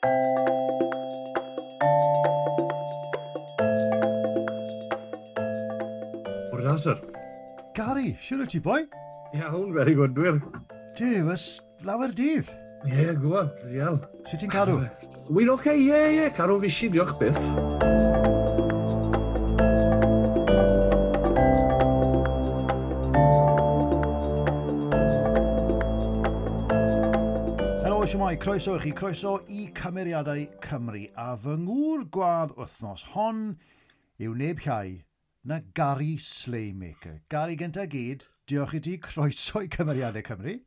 Bwyd asr. Gary, siwr o ti boi? Iawn, very good, dwi'r. Ti, ys lawer dydd. Ie, yeah, gwa, dial. Sut ti'n cadw? Wy'n oce, okay, ie, yeah, ie, yeah. cadw'n fisi, diolch beth. Shmai, croeso i chi, croeso i Cymeriadau Cymru a fy ngŵr gwadd wythnos hon yw neb llai na Gary Slaymaker. Gary gyntaf gyd, diolch i ti croeso i Cymeriadau Cymru.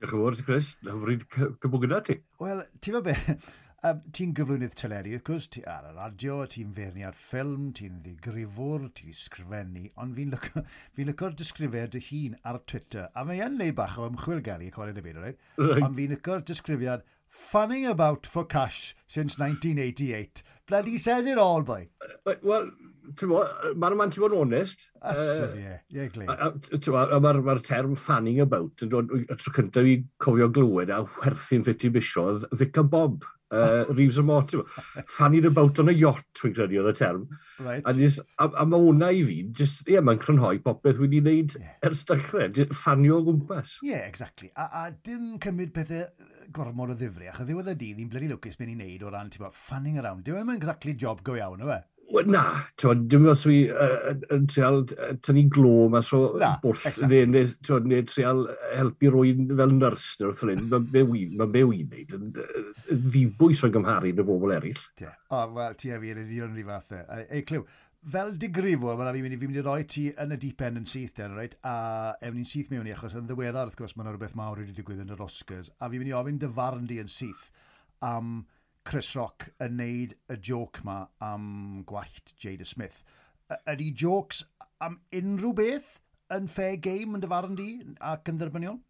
Diolch yn fawr, Chris. Hyfryd cybwg yna ti. Wel, ti'n fe be? Um, ti'n gyflwynydd teledu, wrth gwrs, ti ar y radio, ti'n ferni ar ffilm, ti'n ddigrifwr, ti'n sgrifennu, ond fi'n lyco, fi lyco'r disgrifau dy hun ar Twitter, a mae yn neud bach o ymchwil gari y colen y byd, right? right. ond fi'n lyco'r disgrifiad funning about for cash since 1988. Bloody says it all, boy. Wel, mae'r man ti'n bod yn onest. Asaf, ie. Ie, gli. Mae'r ma term fanning about yn dod y tro cyntaf i cofio glywed a werthu'n ffiti bisiodd Vic a Bob. Uh, Reeves a Mort. Fanning about on a yacht, dwi'n credu oedd y term. Right. And just, a, a mae hwnna i fi, just, ie, yeah, mae'n crynhoi popeth wedi wneud yeah. ers dechrau. Fanio o gwmpas. Ie, yeah, exactly. A, a dim cymryd pethau gormod o ddifri, achos ddiwedd y dydd ni'n blydi lwcus beth ni'n neud o ran, ti'n bod, fanning around. Dyw e'n exactly job go iawn, o fe? Na, ti'n dim os fi yn treol tynnu glo mas o bwll, neu treol helpu rwy'n fel nyrs neu wrth hyn, mae be wy'n neud yn ddibwys o'n gymharu yn y bobl eraill. O, wel, ti a fi yn union rhi fath e. Ei, Clyw, fel digrifo, mae'n fi'n mynd, fi mynd i roi ti yn y deep end yn syth den, right? a ewn ni'n syth mewn i, achos yn ddiweddar, wrth gwrs, mae'n rhywbeth mawr wedi digwydd yn yr Oscars, a fi'n mynd i ofyn dy farn di yn syth am Chris Rock yn neud y joc ma am gwallt Jada Smith. Ydy jocs am unrhyw beth yn fair game yn dy farn di ac yn dderbyniol?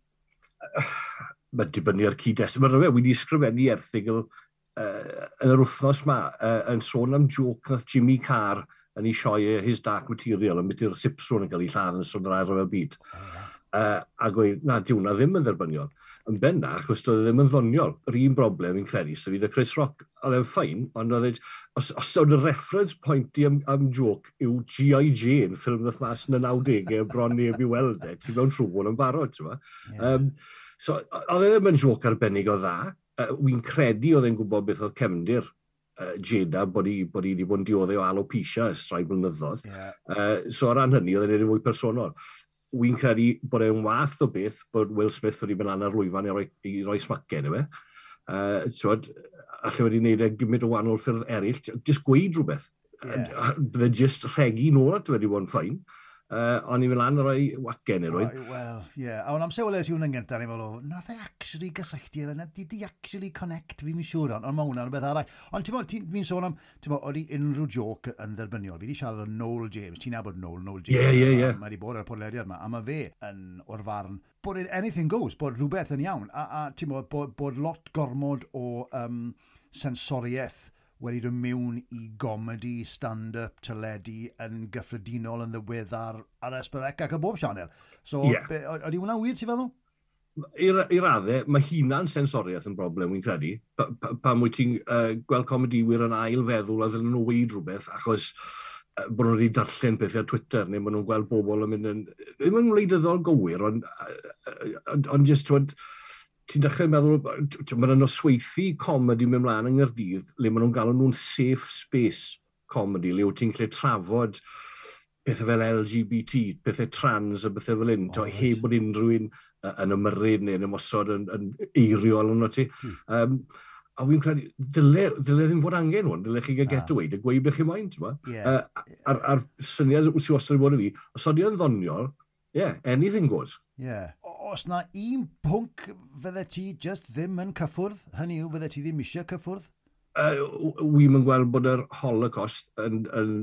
Mae'n dibynnu ar cyd-destun. Mae'n rhywbeth wedi sgrifennu erthigol uh, yn yr wythnos ma uh, yn sôn am joc nath Jimmy Carr yn ei sioe his dark material, yn mynd i'r sipswn yn cael ei lladd yn sôn yr air o'r byd. Uh, a gweud, na, diwna ddim yn dderbyniol. Yn bennach, os oedd e ddim yn ddoniol, yr un broblem i'n credu, sef fydd y Chris Rock, oedd e'n ffain, ond oedd e, os, os oedd y reference point i am, am joc yw G.I. Jane, ffilm ddoth mas yn y 90au, bron neb i weld e, ti'n mewn trwbl yn barod, ti'n ma. Um, so, oedd e ddim yn joc arbennig o dda, uh, wy'n credu oedd e'n gwybod beth oedd cefndir uh, Jeda bod i, bod i wedi bod yn dioddau o alopecia ys rhai blynyddoedd. Yeah. Uh, so ar ran hynny, oedd e'n edrych fwy personol. Wy'n credu bod e'n wath o beth bod Will Smith wedi mynd lan ar lwyfan i roi, i roi smacen fe. Uh, twod, allai wedi gwneud e gymryd o wahanol ffyrdd eraill, jyst gweud rhywbeth. Yeah. Bydde jyst rhegi nôl at wedi bod yn ffain uh, o'n i'n mynd lan roi wagen i roi. Wel, ie. Yeah. A o'n amser weles i hwn yn gyntaf, ni'n meddwl, na dde actually gysylltu efo, na di di actually connect, fi'n siŵr on, ond mae hwnna'n rhywbeth arall. Ond ti'n ti, fi'n sôn am, ti'n bod, oeddi unrhyw joc yn dderbyniol. Fi wedi siarad o Noel James, ti'n abod Noel, Noel James. Ie, ie, ie. Mae wedi bod ar y podlediad yma, a mae fe yn o'r farn bod e, anything goes, bod rhywbeth yn iawn, a, a ti'n bod, bod, bod lot gormod o um, sensoriaeth wedi dod mewn i gomedi, stand-up, teledu yn gyffredinol yn ddiweddar ar Esbrec ac y bob sianel. So, yeah. ydy hwnna'n wir, ti'n feddwl? I raddau, mae hunan sensoriaeth yn broblem, wy'n credu. Pan pa, pa wyt ti'n uh, gweld comediwyr yn ail feddwl a ddyn nhw weid rhywbeth, achos uh, bod nhw wedi darllen pethau ar Twitter, neu maen nhw'n gweld bobl yn mynd yn... Ddim yn wleidyddol gywir, ond on, on just, twyd, ti'n dechrau meddwl, mae'n nosweithi comedi mewn mlaen yng Nghyrdydd, le maen nhw'n galw nhw'n safe space comedy, le wyt ti'n lle trafod pethau fel LGBT, pethau trans a bethau fel un, oh, right. heb bod unrhyw un yn ymyrryd neu'n ymosod yn, yn eiriol yn ti. Hmm. Um, a wy'n credu, dyle, dyle ddim fod angen hwn, dyle chi gael get away, dy gweud beth chi'n moyn, ti'n ma. yeah. uh, ar, ar syniad sy'n wastad i fod yn fi, os oedd i'n ddoniol, yeah, anything goes. Yeah. Os na un pwnc fydde ti just ddim yn cyffwrdd, hynny yw fydde ti ddim eisiau cyffwrdd? Uh, Wy'n yn gweld bod yr holocaust yn, yn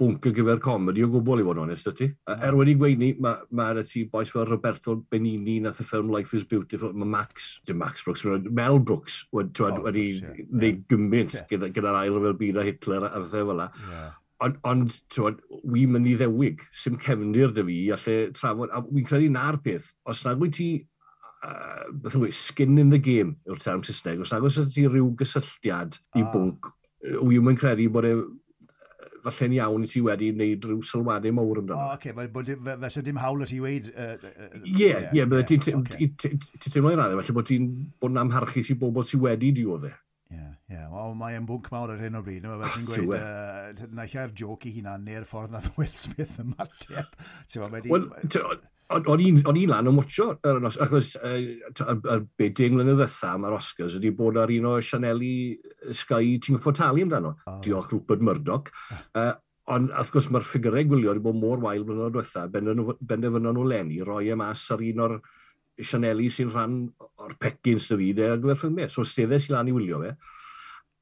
bwnc y gyfer comedi o gwbl i fod yn onest ydy. Mm. Er wedi gweud ni, mae ma y ti boes fel Roberto Benini nath y ffilm Life is Beautiful, mae Max, dim Max Brooks, Mel Brooks wedi oh, wneud yeah. gymaint yeah. gyda'r gyda ail fel byd a Hitler a fethau fel la. Yeah. Ond, on, tywed, wi mynd i ddewig, sy'n cefnir dy fi, a lle trafod, a wi'n credu na'r peth, os nag wyt ti, uh, beth yw, e, skin in the game yw'r term Saesneg, os nag oes e ti rhyw gysylltiad i ah. bwnc, wy'n mynd credu bod e falle'n iawn i ti wedi wneud rhyw sylwadau mawr amdano. O, oh, okay. Well, felly dim hawl o ti wedi... Ie, ie, bydde ti'n teimlo i'n raddau, felly bod ti'n bod yn amharchus i bobl sydd wedi dioddau. Ie, yeah, ie. Yeah. Ond mae e'n bwnc mawr ar hyn o bryd. Mae fe'n ah, gweud, uh, na eich joc i hunan neu'r ffordd na Will Smith yn ymateb. Wel, o'n i'n lan yn mwtio, achos y beding mlynedd ddytha mae'r Oscars wedi bod ar un o Sianeli Sky ti'n gwybod talu amdano. Oh. Diolch Rupert Murdoch. Uh, ond wrth gwrs mae'r ffigurau gwylio wedi bod mor wael mlynedd ddytha, benderfynon nhw lenni, roi e mas ar un o'r Sianeli sy'n rhan o'r pecyn sydd fi, de, agwedd ffilmiau. So, steddau sy'n lan i wylio fe.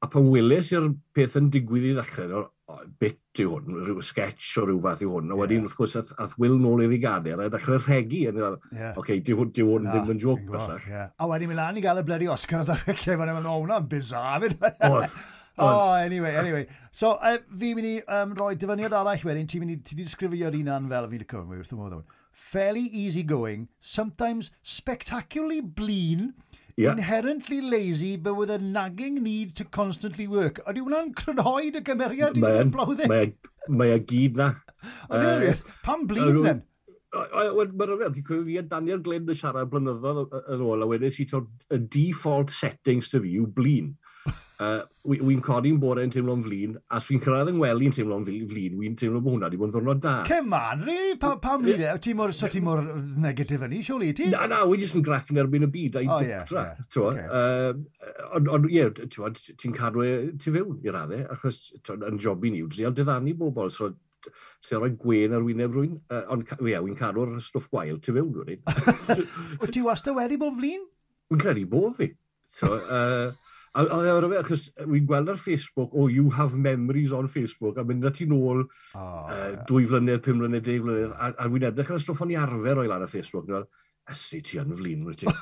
A pan weles i'r peth yn digwydd i ddechrau, o, o, bit yw hwn, rhyw sketch o rhyw fath yw hwn. A wedyn, yeah. wrth gwrs, ath, ath Will nôl i'r gader, a ddechrau rhegi. Yn yeah. Oce, okay, di hwn, di hwn ddim yn joc, bellach. Yeah. A wedyn, mi lan i gael y bledi Oscar, a ddechrau lle, fan efo hwnna'n bizar. Oedd. Oh, anyway, anyway. So, uh, fi mynd i um, roi dyfyniad arall wedyn, ti'n mynd i, ti di disgrifio'r un an fel fi'n lyco, wrth y modd o'n fairly easy going, sometimes spectacularly blean, yeah. inherently lazy, but with a nagging need to constantly work. Ydy hwnna'n crynhoi dy gymeriad i'r blawddeg? Mae, mae a e gyd na. Uh, Pam blin, then? Mae'r rhaid, fi a Daniel Glenn yn siarad blynyddoedd yn ôl, a wedyn si y default settings to fi yw blin uh, wi'n wi bore yn teimlo'n flin, a os fi'n cyrraedd yng Ngweli'n teimlo'n flin, wy'n teimlo bod hwnna wedi bod yn ddwrnod da. Come on, really? Pa, pam ni? Ti mor, so ti mor negatif yn i, surely ti? Na, na, wy'n jyst yn grac yn erbyn y byd, a'i oh, diptra. Ond, ie, ti'n cadw e, ti fewn i raddau, achos yn job i ni yw drial diddannu bobl, so sy'n rhoi gwen ar wyneb rwy'n, uh, ond ie, wy'n cadw'r stwff gwael tu fewn rwy'n. Wyt ti wastad wedi bod flin? Wy'n credu bod fi. So, uh, A, a, a, a, achos wy'n gweld ar Facebook, oh, you have memories on Facebook, a mynd at ti'n ôl oh, uh, dwy flynedd, pum flynedd, deg flynedd, a, a wy'n edrych ar y stwff o'n i arfer o'i lan ar Facebook. Dwi'n ysu ti yn flin, wyt ti.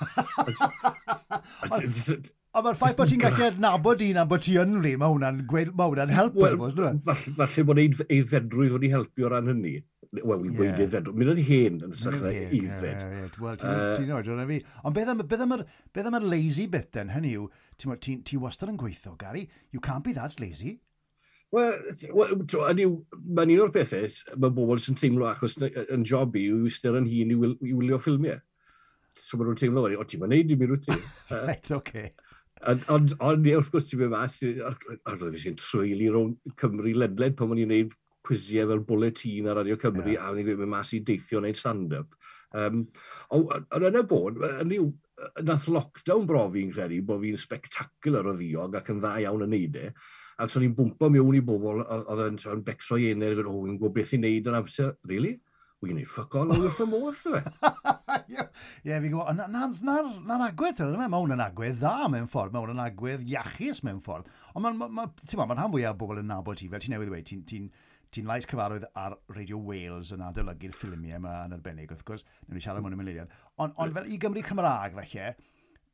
A mae'r ffaith bod ti'n gallu adnabod un am bod ti yn flin, mae hwnna'n ma hwnna help, well, suppose, dwi'n e? Falle bod eiddfedrwydd wedi helpu o ran hynny. Wel, wy'n gweud wedi fedrw. Mynd yn hen yn ysach na eiddfed. Wel, ti'n oed, fi. Ond beth am yr lazy bit then, hynny yw, ti'n ti, ti wastad yn gweithio, Gary. You can't be that lazy. Wel, mae'n un o'r pethau, mae bobl sy'n teimlo achos yn job i yw ystyr yn hun i, wyl, i wylio ffilmiau. So maen nhw'n teimlo, o ti'n mynd i mi rwyt ti. right, oce. Okay. Ond on, wrth gwrs ti'n mynd mas, ar roedd fi sy'n trwyli rhwng Cymru ledled pan o'n i'n neud cwisiau fel bulletin ar Radio Cymru yeah. a i'n mynd mas i deithio wneud stand-up. Um, ond yn y bod, yn yw, nath lockdown brofi'n credu bod fi'n spectacular o ddiog ac yn dda iawn yn neud e. A so ni'n bwmpa mewn i bobl oedd yn so, becso i enau, o, oh, yn gwybod beth i wneud yn amser, really? Wy'n gwneud ffuck all wrth y modd, dde. Ie, fi'n gwybod, na'r na, na, na agwedd, mae hwn yn agwedd dda mewn ffordd, mae hwn yn agwedd iachus mewn ffordd. Ond mae'n ma, ma, ma, rhan fwyaf o bobl yn nabod ti, fel ti'n newydd dweud, ti'n ti'n lais cyfarwydd ar Radio Wales yn adolygu'r ffilmiau yma yn arbennig, wrth gwrs, nid ni siarad mewn am eiliad. Ond on, fel i Gymru Cymraeg, felly,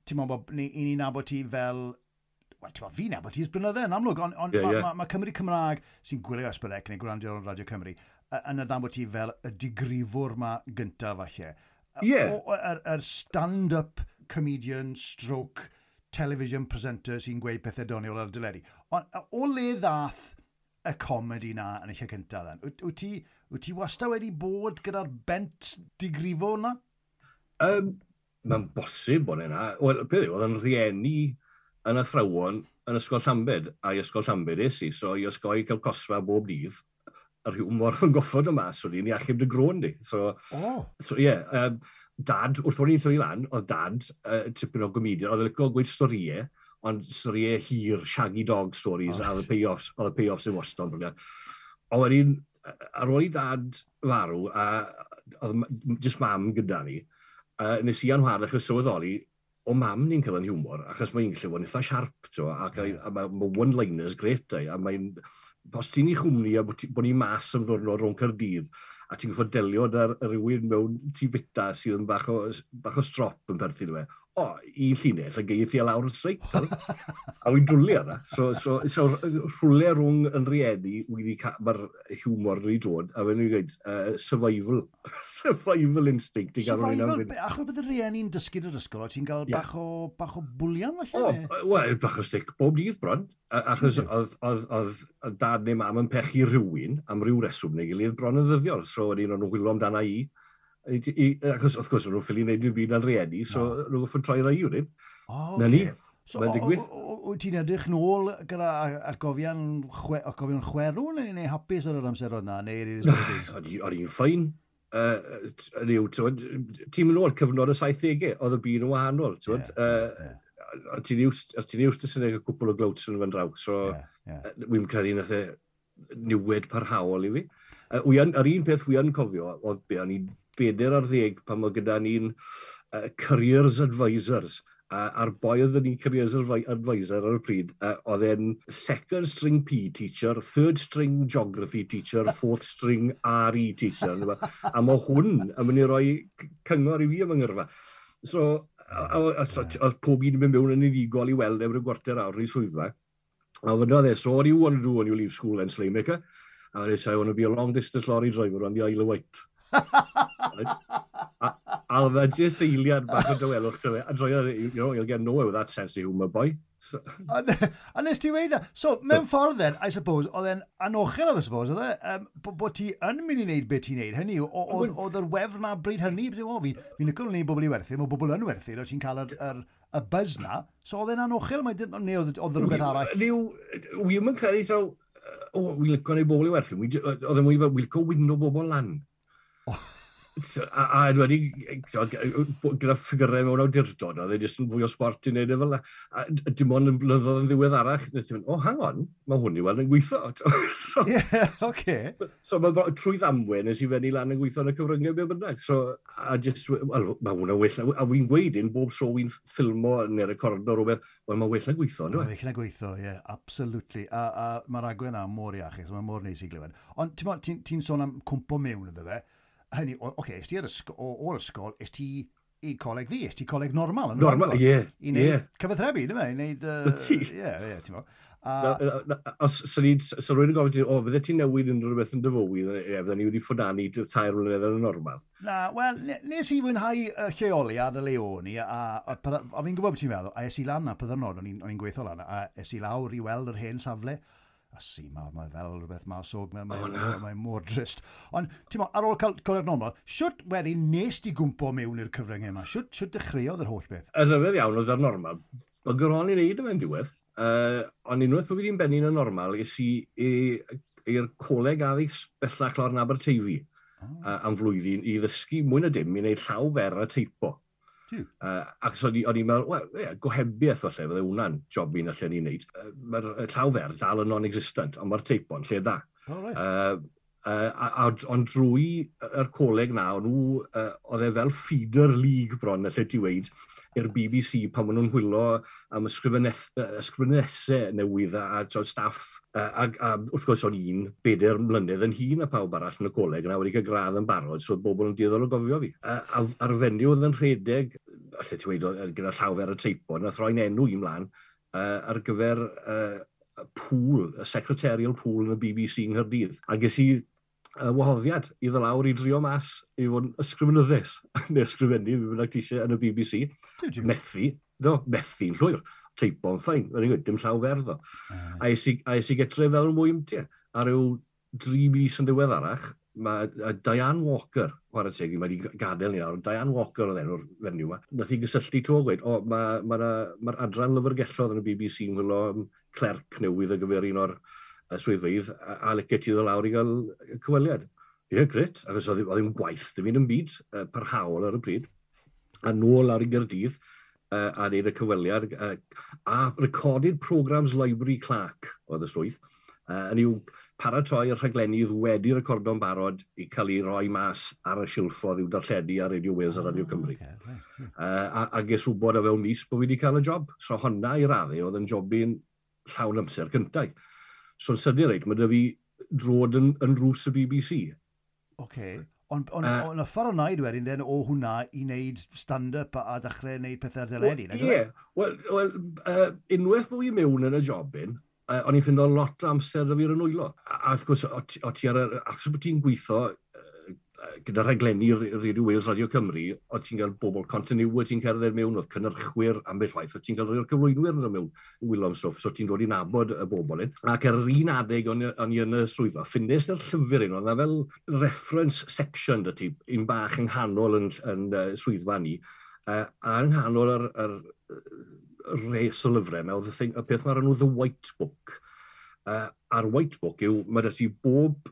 ti'n mwyn bod, ni, i ni nabod ti fel Wel, ti'n fi nabod ti ysbrynydde yn amlwg, ond on, yeah, yeah. mae ma, ma Cymru Cymraeg sy'n gwylio ysbrydec neu gwrando ar Radio Cymru yn adnabod ti fel y digrifwr ma gyntaf falle. Yeah. Yr er, stand-up comedian stroke television presenter sy'n gweud pethau doniol ar dyledu. Ond o le ddath y comedi na yn eich cyntaf dan. Wyt ti, wyt ti wastad wedi bod gyda'r bent digrifo na? Um, Mae'n bosib bod yna. Wel, beth yw, oedd yn rhieni yn y thrawon yn Ysgol Llambed, a i Ysgol Llambed es i, so i Ysgol cael cosfa bob dydd, yr rhyw yn goffod y mas, o'n i'n achub dy grôn di. So, oh. so yeah, um, dad, wrth bod ni'n tyfu lan, oedd dad, uh, tipyn o gomedian, oedd yn licio gweud storiau, ond storiau e hir, shaggy dog stories, oh, a oedd y payoffs, oedd y payoffs yn wastad. wastod. Ond wedyn, ar ôl i dad farw, a oedd jyst mam gyda ni, uh, nes i anwad achos sylweddoli, o mam ni'n cael yn hiwmor, achos mae'n gallu bod yn eitha siarp, to, ac yeah. a, mae ma one-liners gret, e, a mae'n, os ti'n ei chwmni a bod ni mas am ddwrnod rhwng Cyrdydd, a ti'n gwybod delio ar rhywun mewn tu fita sydd yn bach o, bach o strop yn perthyn i fe, o, i llinell a ac a lawr y seicl. a wy'n drwlio yna. So, so, so rhwle rhwng yn rieni, mae'r hiwmor wedi dod, a fe'n i'n gweud, uh, survival. survival instinct i gael rhywun am Achos bod y rieni'n dysgu yn yr ysgol, o ti'n cael yeah. bach, o, bach o bwlian falle? O, wel, bach o stick, bob dydd bron. Achos oedd dad neu mam yn pechu rhywun am ryw reswm neu gilydd bron yn ddyddiol. So, wedyn o'n nhw'n hwylio amdana i. Achos, wrth gwrs, rwy'n ffili wneud dim byd ar rieni, so no. rwy'n ffyn troi rai unrhyw. O, Na ni. So, wyt ti'n edrych nôl gyda atgofion chwe, chwerw neu, neu hapus ar yr amser o'na? O'n i'n ffain. Ti'n mynd nôl cyfnod y 70au, oedd y byd yn wahanol. Ti'n iwst y syniad y cwpl o glwts yn fan draw, so wy'n credu nath e niwed parhaol i fi. Ar un peth wy'n cofio, oedd be o'n i'n bedair ar ddeg pan mae gyda ni'n uh, careers advisors. Uh, a'r boi oedd ni'n careers advisor ar y pryd, uh, oedd e'n second string P teacher, third string geography teacher, fourth string RE teacher. a mae hwn yn mynd i roi cyngor i fi am yngyrfa. So, oedd pob un yn mynd mewn yn unigol i weld efo'r gwarter awr i swyddfa. A fydda dde, so what do you want to do when you leave school then, Slaymaker? And I said, I want to be a long distance lorry driver on the Isle of Wight a oedd e just eiliad bach o dywelwch a droi, you know, you'll get nowhere with that sense of humour boy. a nes ti weid So, mewn ffordd then, I suppose, oedd e'n anochel oedd, I suppose, oedd e, um, bod ti yn mynd i wneud beth ti'n neud. Hynny, oedd yr wefr na bryd hynny, fi'n fi'n licol ni bobl i werthu, mae bobl yn werthu, o ti'n cael yr, yr, y buzz na, so oedd e'n anochel, mae dim, neu oedd yr rhywbeth arall. Niw, wi'n mynd credu, so, o, wi'n licio neu bobl i werthu, oedd e'n mwy fel, wi'n licio wyno bobl lan a, a wedi, gyda ffigurau mewn awdurdod, oedd e jyst yn fwy o sport i wneud e fel a dim ond yn blynyddoedd yn ddiwedd arach, o oh, hang on, mae hwn i weld yn gweithio. so, yeah, okay. So, so mae trwy ddamwen nes i fenni lan yn gweithio yn y cyfryngau be bynnag. So, a just, wel, mae hwnna well, a wy'n gweud un bob tro wy'n ffilmo neu recordo rhywbeth, wel, mae well na gweithio. E? Mae well na gweithio, ie, yeah, absolutely. A, a mae'r agwedd na mor iachus, mae mor neis i glywed. Ond ti'n ti, ti sôn am cwmpo mewn iddo fe, hynny, oce, okay, ysdi o'r ysgol, ysdi i coleg fi, ysdi coleg normal. Normal, ie. Yeah, I wneud yeah. cyfathrebu, dyma, i wneud... Ie, ie, ti'n fawr. Os rwy'n gofyn, o, fydde ti'n newid yn rhywbeth yn dyfywyd, e, fydde ni wedi ffodani tair mlynedd yn y normal. Na, wel, nes i fwynhau y lleoliad y leoni, a, a, a, a fi'n gwybod beth ti'n meddwl, a es i lan na, pydyrnod, o'n i'n gweithio lan, a es i lawr i weld yr hen safle, a si ma, mae fel rhywbeth mas o, mae, mae, oh, mae, mae mor drist. Ond, ti'n ar ôl cael cwrdd normal, siwt wedi nes di gwmpo mewn i'r cyfryngau yma? Siwt, siwt dechreuodd yr holl beth? Y rhyfedd iawn oedd ar normal. Mae gyrhon i neud yma'n diwedd. Uh, ond unwaith bod wedi'n benni'n y normal, ys i i'r coleg addysg bellach lawr yn Aberteifi oh. uh, am flwyddyn i ddysgu mwy na dim i wneud llaw fer a teipo. Uh, ac o'n i'n meddwl, wel, yeah, gohebiaeth falle, fydde hwnna'n job fi'n allan ni'n neud. Uh, mae'r llawfer dal yn non-existent, ond mae'r teipon lle dda. Oh, right. uh, uh, ond drwy yr coleg na, o'n nhw, uh, oedd e fel feeder league bron, y lle ti weid, i'r BBC pan maen nhw'n hwylo am ysgrifennesau newydd a, a so, staff. A, a, a, wrth gwrs, o'n un bedair mlynedd yn hun a pawb arall yn y coleg yna wedi cael gradd yn barod, so bobl yn dioddol o gofio fi. A, a, a'r fenyw oedd yn rhedeg, allai ti wedi gyda llawfer y teipo, na throi'n enw i mlaen, uh, ar gyfer uh, pŵl, y secretarial pŵl yn y BBC yng Nghyrdydd. A ges i uh, wahoddiad i ddylawr i drio mas i fod yn ysgrifenyddus, neu ysgrifennu, fi bynnag ti eisiau yn y BBC. Methu, do, methu'n llwyr, teipo'n ffain, yn ymwneud, dim llaw ferdd o. A eis i getre fel mwy ymtia, a rhyw dri mis yn ddiweddarach, mae Diane Walker, chwarae teg, mae wedi gadael ni nawr, Diane Walker oedd enw'r fenyw yma, nath i gysylltu to gweud, o, mae'r ma, ma, ma adran lyfrgellodd yn y BBC yn hwylo um, clerc newydd y gyfer un o'r y swyddfeydd a, a licio ti ddod lawr i gael cyweliad. Ie, yeah, gret. Achos oedd ddim gwaith, dim un yn byd uh, parhaol ar y pryd. A nôl lawr i Gerdydd uh, a wneud y cyweliad. Uh, a recorded programs Library Clark oedd y swydd. Uh, yn i'w paratoi y rhaglennydd wedi recordo'n barod i cael ei roi mas ar y silffodd i'w darlledu ar Radio Wales oh, a Radio ah, Cymru. Okay. Uh, a, a ges wybod o fewn mis bod wedi cael y job. So honna i raddu oedd yn jobyn llawn amser cyntaf. So sydyn reit, mae da fi drod yn, yn rws y BBC. Oce. Okay. Ond on, uh, eh. on y ffordd o'n wneud wedyn den o hwnna i wneud stand-up a, a dechrau wneud pethau'r dyledu? E? Ie, yeah. wel, well, uh, unwaith bod fi mewn yn y jobyn, uh, o'n i'n ffindo lot o amser da fi'r yn wylo. A, a wrth gwrs, o ti ar y... Achos bod ti'n gweithio gyda rhaglenni Radio Wales Radio Cymru, oedd ti'n cael bobl continue, ti'n cerdded mewn, oedd cynnyrchwyr ambell waith, oedd ti'n cael rhoi'r cyflwynwyr yn mewn i wylo am Stwff, so ti'n dod i nabod y bobl yn. Ac ar yr un adeg o'n i yn y swyddfa, ffindest yr llyfr un, oedd fel reference section dy ti, un bach yng nghanol yn, yn uh, swyddfa ni, uh, a yng nghanol yr, yr yr res o lyfrau, oedd y, y peth mae'r enw The White Book. Uh, a'r White Book yw, mae dy ti bob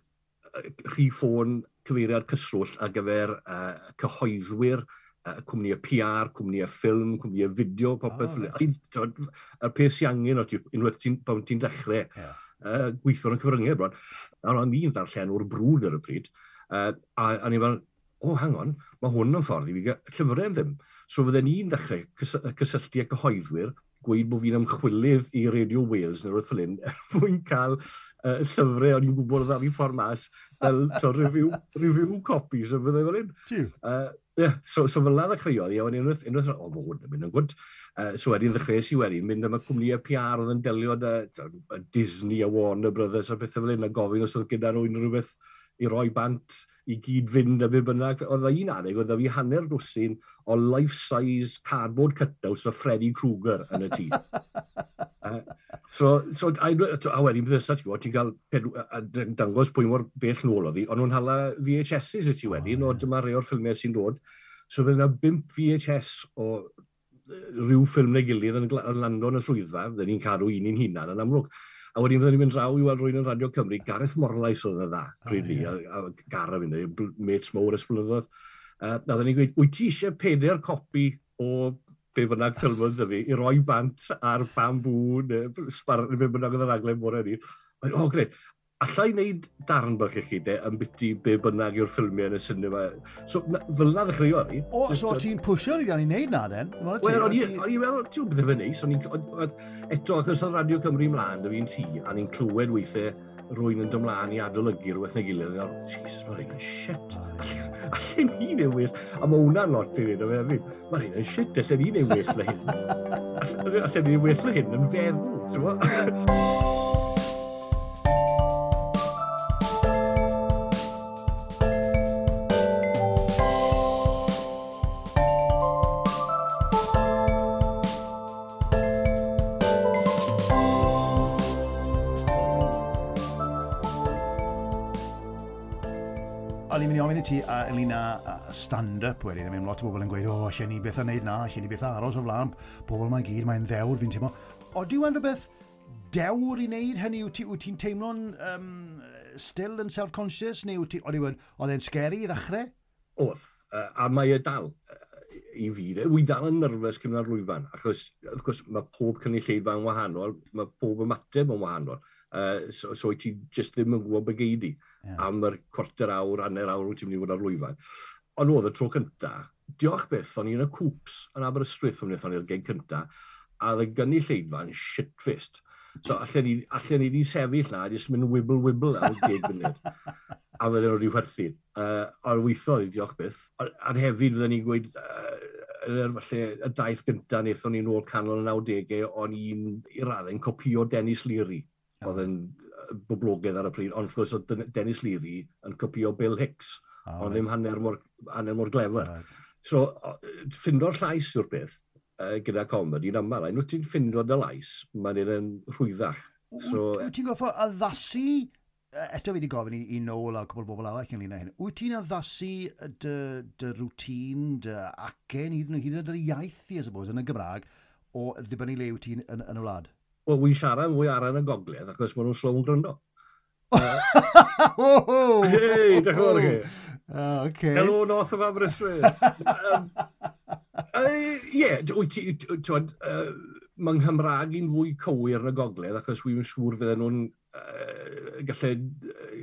rhif ffôn cyfeiriad cyswll ar gyfer uh, cyhoeddwyr, uh, cwmni y PR, cwmni y ffilm, cwmni y fideo, popeth. Oh, y peth sy'n angen o ti, unwaith ti'n ti dechrau yeah. uh, gweithio yn y cyfryngau bron. A ro'n i'n ddarllen o'r brwd ar y bryd. Uh, a, a ni'n fel, o, oh, hang on, mae hwn yn ffordd i fi llyfrau ddim. So fydden ni'n dechrau cys cysylltu â cyhoeddwyr, gweud bod fi'n ymchwilydd i Radio Wales neu roedd ffilin, er mwyn cael uh, llyfrau o'n i'n gwybod oedd ar ei ffordd mas fel to, review, review copies o fyddai fel un. Uh, yeah, so, so fel yna ddechreuodd i, a wedyn unwaith, unwaith, o, mae hwn yn mynd yn gwyd. Uh, so wedyn ddechreuais i wedyn, mynd am y cwmnïau PR oedd yn delio da, da, Disney a Warner Brothers a bethau fel un, a gofyn os oedd gyda nhw unrhyw beth i roi bant i gyd fynd a be bynnag. Oedd un aneg, oedd fi hanner dwsyn o life-size cardboard cutouts o Freddy Krueger yn y tŷ. uh, so, so a, a wedyn bydde ti'n gwybod, ti'n cael dangos pwy mor bell nôl o hi, ond nhw'n hala VHS's y ti wedyn, oh, o dyma rei o'r ffilmiau sy'n dod. So fydd yna 5 VHS o rhyw ffilm neu gilydd yn, yn landon y swyddfa, fydden ni'n cadw un i'n hunan yn amlwg. A wedyn fydden ni'n mynd draw i weld rwy'n yn Radio Cymru, Gareth Morlais oedd y dda, really, oh, a, a Gareth fynd, mates mowr ysblynyddoedd. Uh, a e ni'n gweud, wyt ti eisiau peder copi o be bynnag ffilm oedd fi, i roi bant ar bambŵ, neu sbar, neu be bynnag oedd yr aglen bore ni. E, o, oh, gred allai wneud darn bach i chi de am byty be bynnag yw'r ffilmiau yn y cinema. So, na, fel na ddechreuo ni. O, just, so ti'n pwysio ni gan i wneud na, den? Wel, o'n i'n meddwl, ti'n bydde efo'n neis. Eto, achos os oedd Radio Cymru ymlaen, da fi'n tŷ, a ni'n clywed weithiau rwy'n yn dymlaen i adolygu rhywbeth neu gilydd. Nawr, Jesus, mae hyn yn shit. Alla ni newis. A mae hwnna'n lot i ddweud o fe hefyd. Mae hyn yn shit, alla ni newis le hyn. Alla ni newis le hyn yn feddwl, ti'n mynd ti a ynglyn â stand-up wedyn, mae'n lot o bobl yn gweud, o, oh, allan ni beth a wneud na, allan ni beth aros o flaen, pobl mae'n gyd, mae'n ddewr, fi'n teimlo. O, diw yn rhywbeth dewr i wneud hynny? Wyt ti'n ti teimlo'n um, still yn self-conscious, neu wyt ti, oedd e'n scary i ddechrau? Oedd, uh, a mae e dal uh, i fi, wy dal yn nyrfys cymryd rwyfan, achos, wrth gwrs, mae pob cynulleidfa yn wahanol, mae pob ymateb yn wahanol uh, so, so ti just ddim yn gwybod bygeidi yeah. am yr cwarter awr, hanner awr wyt ti'n mynd i fod ar lwyfan. Ond oedd y tro cynta, diolch beth, o'n i yn y cwps yn Aberystwyth pan wnaethon ni'r gen cynta, a oedd y gynulleidfa'n shitfist. So allan ni, allan ni di sefyll na, jyst mynd wibble-wibble ar y geg munud. a fydden nhw wedi werthu. Uh, o'r weithio i diolch beth. A'r hefyd fydden ni'n gweud, uh, yr falle y daith gyntaf wnaethon ni'n ôl canol y 90au o'n i'n i raddau'n copio Dennis Leary oedd yn boblogaidd ar y pryd, ond wrth gwrs oedd Dennis Leary yn copio Bill Hicks, oh, ond ddim hanner mor, hanner mor glefer. Right. So, ffindo'r llais yw'r beth uh, gyda comedi yn aml, nw ti'n ffindo dy lais, mae'n un yn rhwyddach. So, e- Wyt ti'n goffo addasu, eto fi wedi gofyn i, i nôl a cwbl bobl arall ynglyn â hyn, wyt ti'n addasu dy, dy rŵtín, dy acen, hyd yn oed yr iaith i, I suppose, yn y Gymraeg, o ddibynnu le wyt ti'n yn, yn y wlad? Wel, wy'n siarad mwy ar yn y gogledd, achos maen nhw'n slow yn gryndo. Hei, dech o'r chi. Okay. Hello, North of Aberystwyth. Ie, mae Nghymraeg i'n fwy cywir yn y gogledd, achos wy'n siŵr fydden nhw'n uh, gallu uh,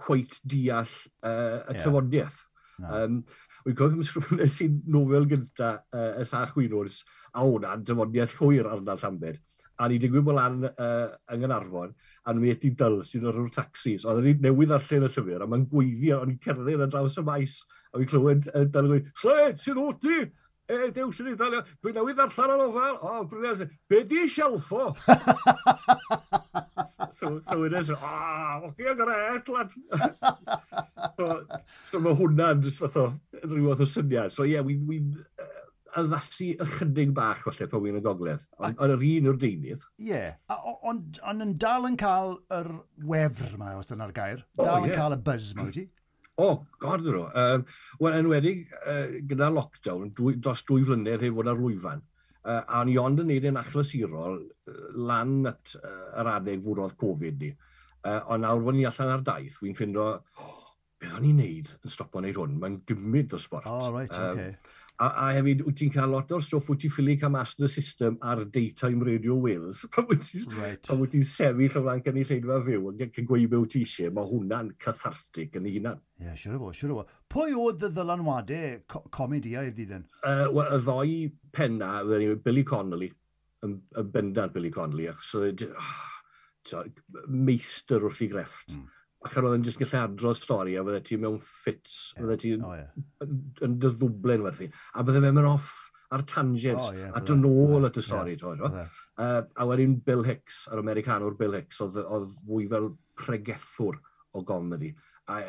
cweit deall uh, y yeah. tyfodiaeth. No. Um, Wy'n cofio Miss Rwy'n sy'n nofel gyda uh, y Sach Wynwrs, a hwnna'n dyfoniaeth llwyr ar yna Llambed a ni digwydd bod lan uh, yng Nghanarfon, a nhw wedi dyl sy'n o'r taxis. Oedden ni newydd ar allan y llyfr, a mae'n gweiddi, a ni'n cerdded yn draws y maes, a fi'n clywed uh, dyl yn gweud, Sle, sy'n o ti? E, dew sy'n ei Italia, dwi'n newydd allan o'n ofal, o, oh, briliant, be di sialfo? so, so wedyn, so, a, o, chi yn gret, lad. so, so mae hwnna'n just fath o, rhyw fath o syniad. So, ie, yeah, we, we, uh, addasu ychydig bach falle pan wy'n y gogledd, ond ar yr un o'r deunydd. Ie, yeah. ond on, yn dal yn cael yr wefr yma, os dyna'r gair, oh, dal yeah. cael y buzz yma wyt ti? O, oh, god nhw. Um, Wel, enwedig, uh, gyda lockdown, dwy, dros dwy flynedd hefyd fod ar lwyfan, uh, a ni ond yn neud yn achlysurol lan at uh, yr adeg fwrodd Covid ni. Uh, ond nawr bod ni allan ar daith, wy'n ffindo, oh, beth o'n i'n neud yn stopo wneud hwn? Mae'n gymryd o sbort. Oh, right, um, okay. A, a hefyd, wyt ti'n cael lot o'r stwff, wyt ti'n ffili cael master system ar daytime Radio Wales. Pan wyt ti'n right. ti sefyll o flaen cynulleidfa fyw yn cael gweibio wyt ti eisiau, mae hwnna'n cathartic yn ei hunan. Ie, yeah, siwr o fo, siwr o fo. Pwy oedd y ddylanwadau co comediaidd ddyn? Uh, well, y ddoi penna, Billy Connolly, yn, yn bendant Billy Connolly, achos so, oh, e ah, meistr wrth i grefft. Mm ac ar oedd yn gallu adro'r stori, a bydde ti mewn ffits, yeah. bydde ti oh, yeah. yn dyddwblen werthu. A bydde fe mewn off ar tangents, oh, yeah, a dyn ôl at y stori. Yeah, uh, a wedyn Bill Hicks, yr Americanwr Bill Hicks, oedd, oedd fwy fel pregethwr o gomedi. A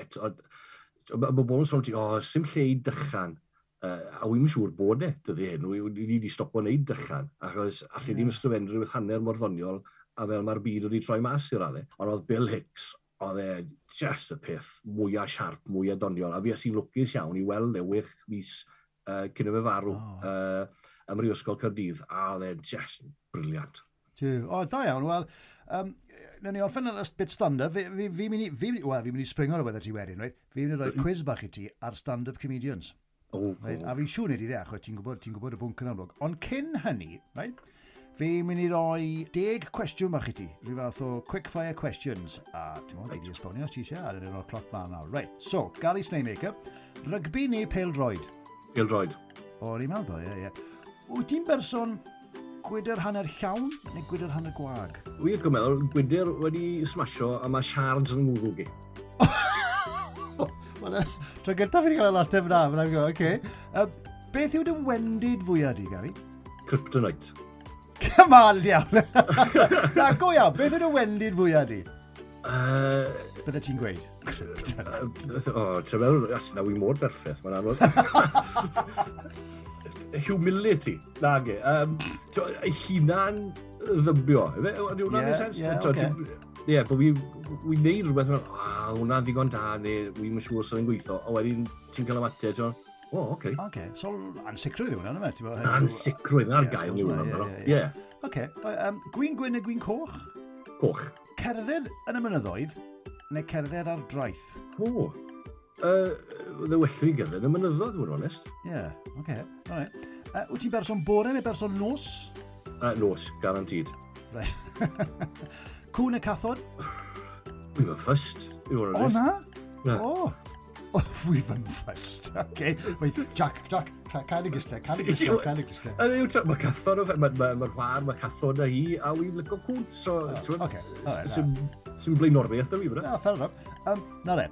mae bobl yn sôn ti, o, sy'n lle i dychan. Uh, a wy'n siŵr bod e, dydy hyn, ni wedi stopo wneud dychan, achos allu yeah. ddim ysgrifennu rhywbeth hanner mor ddoniol a fel mae'r byd wedi troi mas i'r adeg. Ond oedd Bill Hicks oedd e just y peth mwyaf siarp, mwyaf doniol. A fi as i'n lwcus iawn i weld e wech mis uh, cyn y fe farw oh. uh, ym Mhrifysgol Cyrdydd. A oedd e just briliant. O, oh, da iawn. Wel, um, na ni orffen yn bit stand-up. Fi, fi, fi mynd i, fi, well, fi mynd i springo ar y wedyn ti wedyn, right? Fi mynd i roi quiz bach i ti ar stand-up comedians. Oh, right? oh. A fi'n siŵr nid i ddeach, ti'n gwybod, ti gwybod y bwnc yn amlwg. Ond cyn hynny, right? Fi'n mynd i roi deg cwestiwn bach i ti. Rhyw fath o quickfire questions. A ti'n mwyn, right. i esbonio ti eisiau ar yr o'r cloc ma'n nawr. Right, so, Gary Snaymaker. Rygbi neu peldroed? Peldroed. O, ni'n meddwl, ie, yeah, ie. Yeah. Wyt ti'n berson gwydr hanner llawn neu gwydr hanner gwag? Wir gymel, gwydr wedi smasho a mae shards yn ngwrw gi. Tro gyntaf fi wedi cael ei ateb na, fyna'n gwybod, oce. Okay. Uh, beth yw dy wendid fwyaf di, Gary? Kryptonite. Cymal iawn. Na, go iawn, beth yw'n y wendid fwyaf di? Uh, Bydde ti'n gweud? o, ti'n meddwl, na wy mor berffaith, mae'n anodd. Humility, na ge. Um, hunan ddybio. Ydy hwnna'n yeah, sens? Yeah, Ie, yeah, bod fi neud rhywbeth, o, hwnna'n ddigon da, neu wy'n siŵr sy'n gweithio, a wedyn ti'n cael ymateb, O, oh, oce. Okay. okay. so ansicrwydd yw hwnna, yma? Ansicrwydd, yna'r gael yw hwnna. Ie. Oce, gwyn gwyn a gwyn coch? Coch. Cerdded yn y mynyddoedd neu cerdded ar draeth? O, oh. uh, ddewellu gyda yn y mynyddoedd, fwy'n onest. Ie, yeah. oce. Okay. Right. Uh, wyt ti'n berson bore neu berson nos? Uh, nos, garantid. Right. Cwn y cathod? Wy'n fy ffyst, yw'n onest. O, na? Na. O. Oh. Fydd yn ffest. Oce. Wait, Jack, Jack, canu gysle, canu gysle, canu gysle. Yn yw, mae cathon o fe, mae'r war, mae cathon o hi, a wy'n lygo cwnt. So, oce. Swn blaen norfi eithaf wy'n Na, ah, fair enough. Um, na re.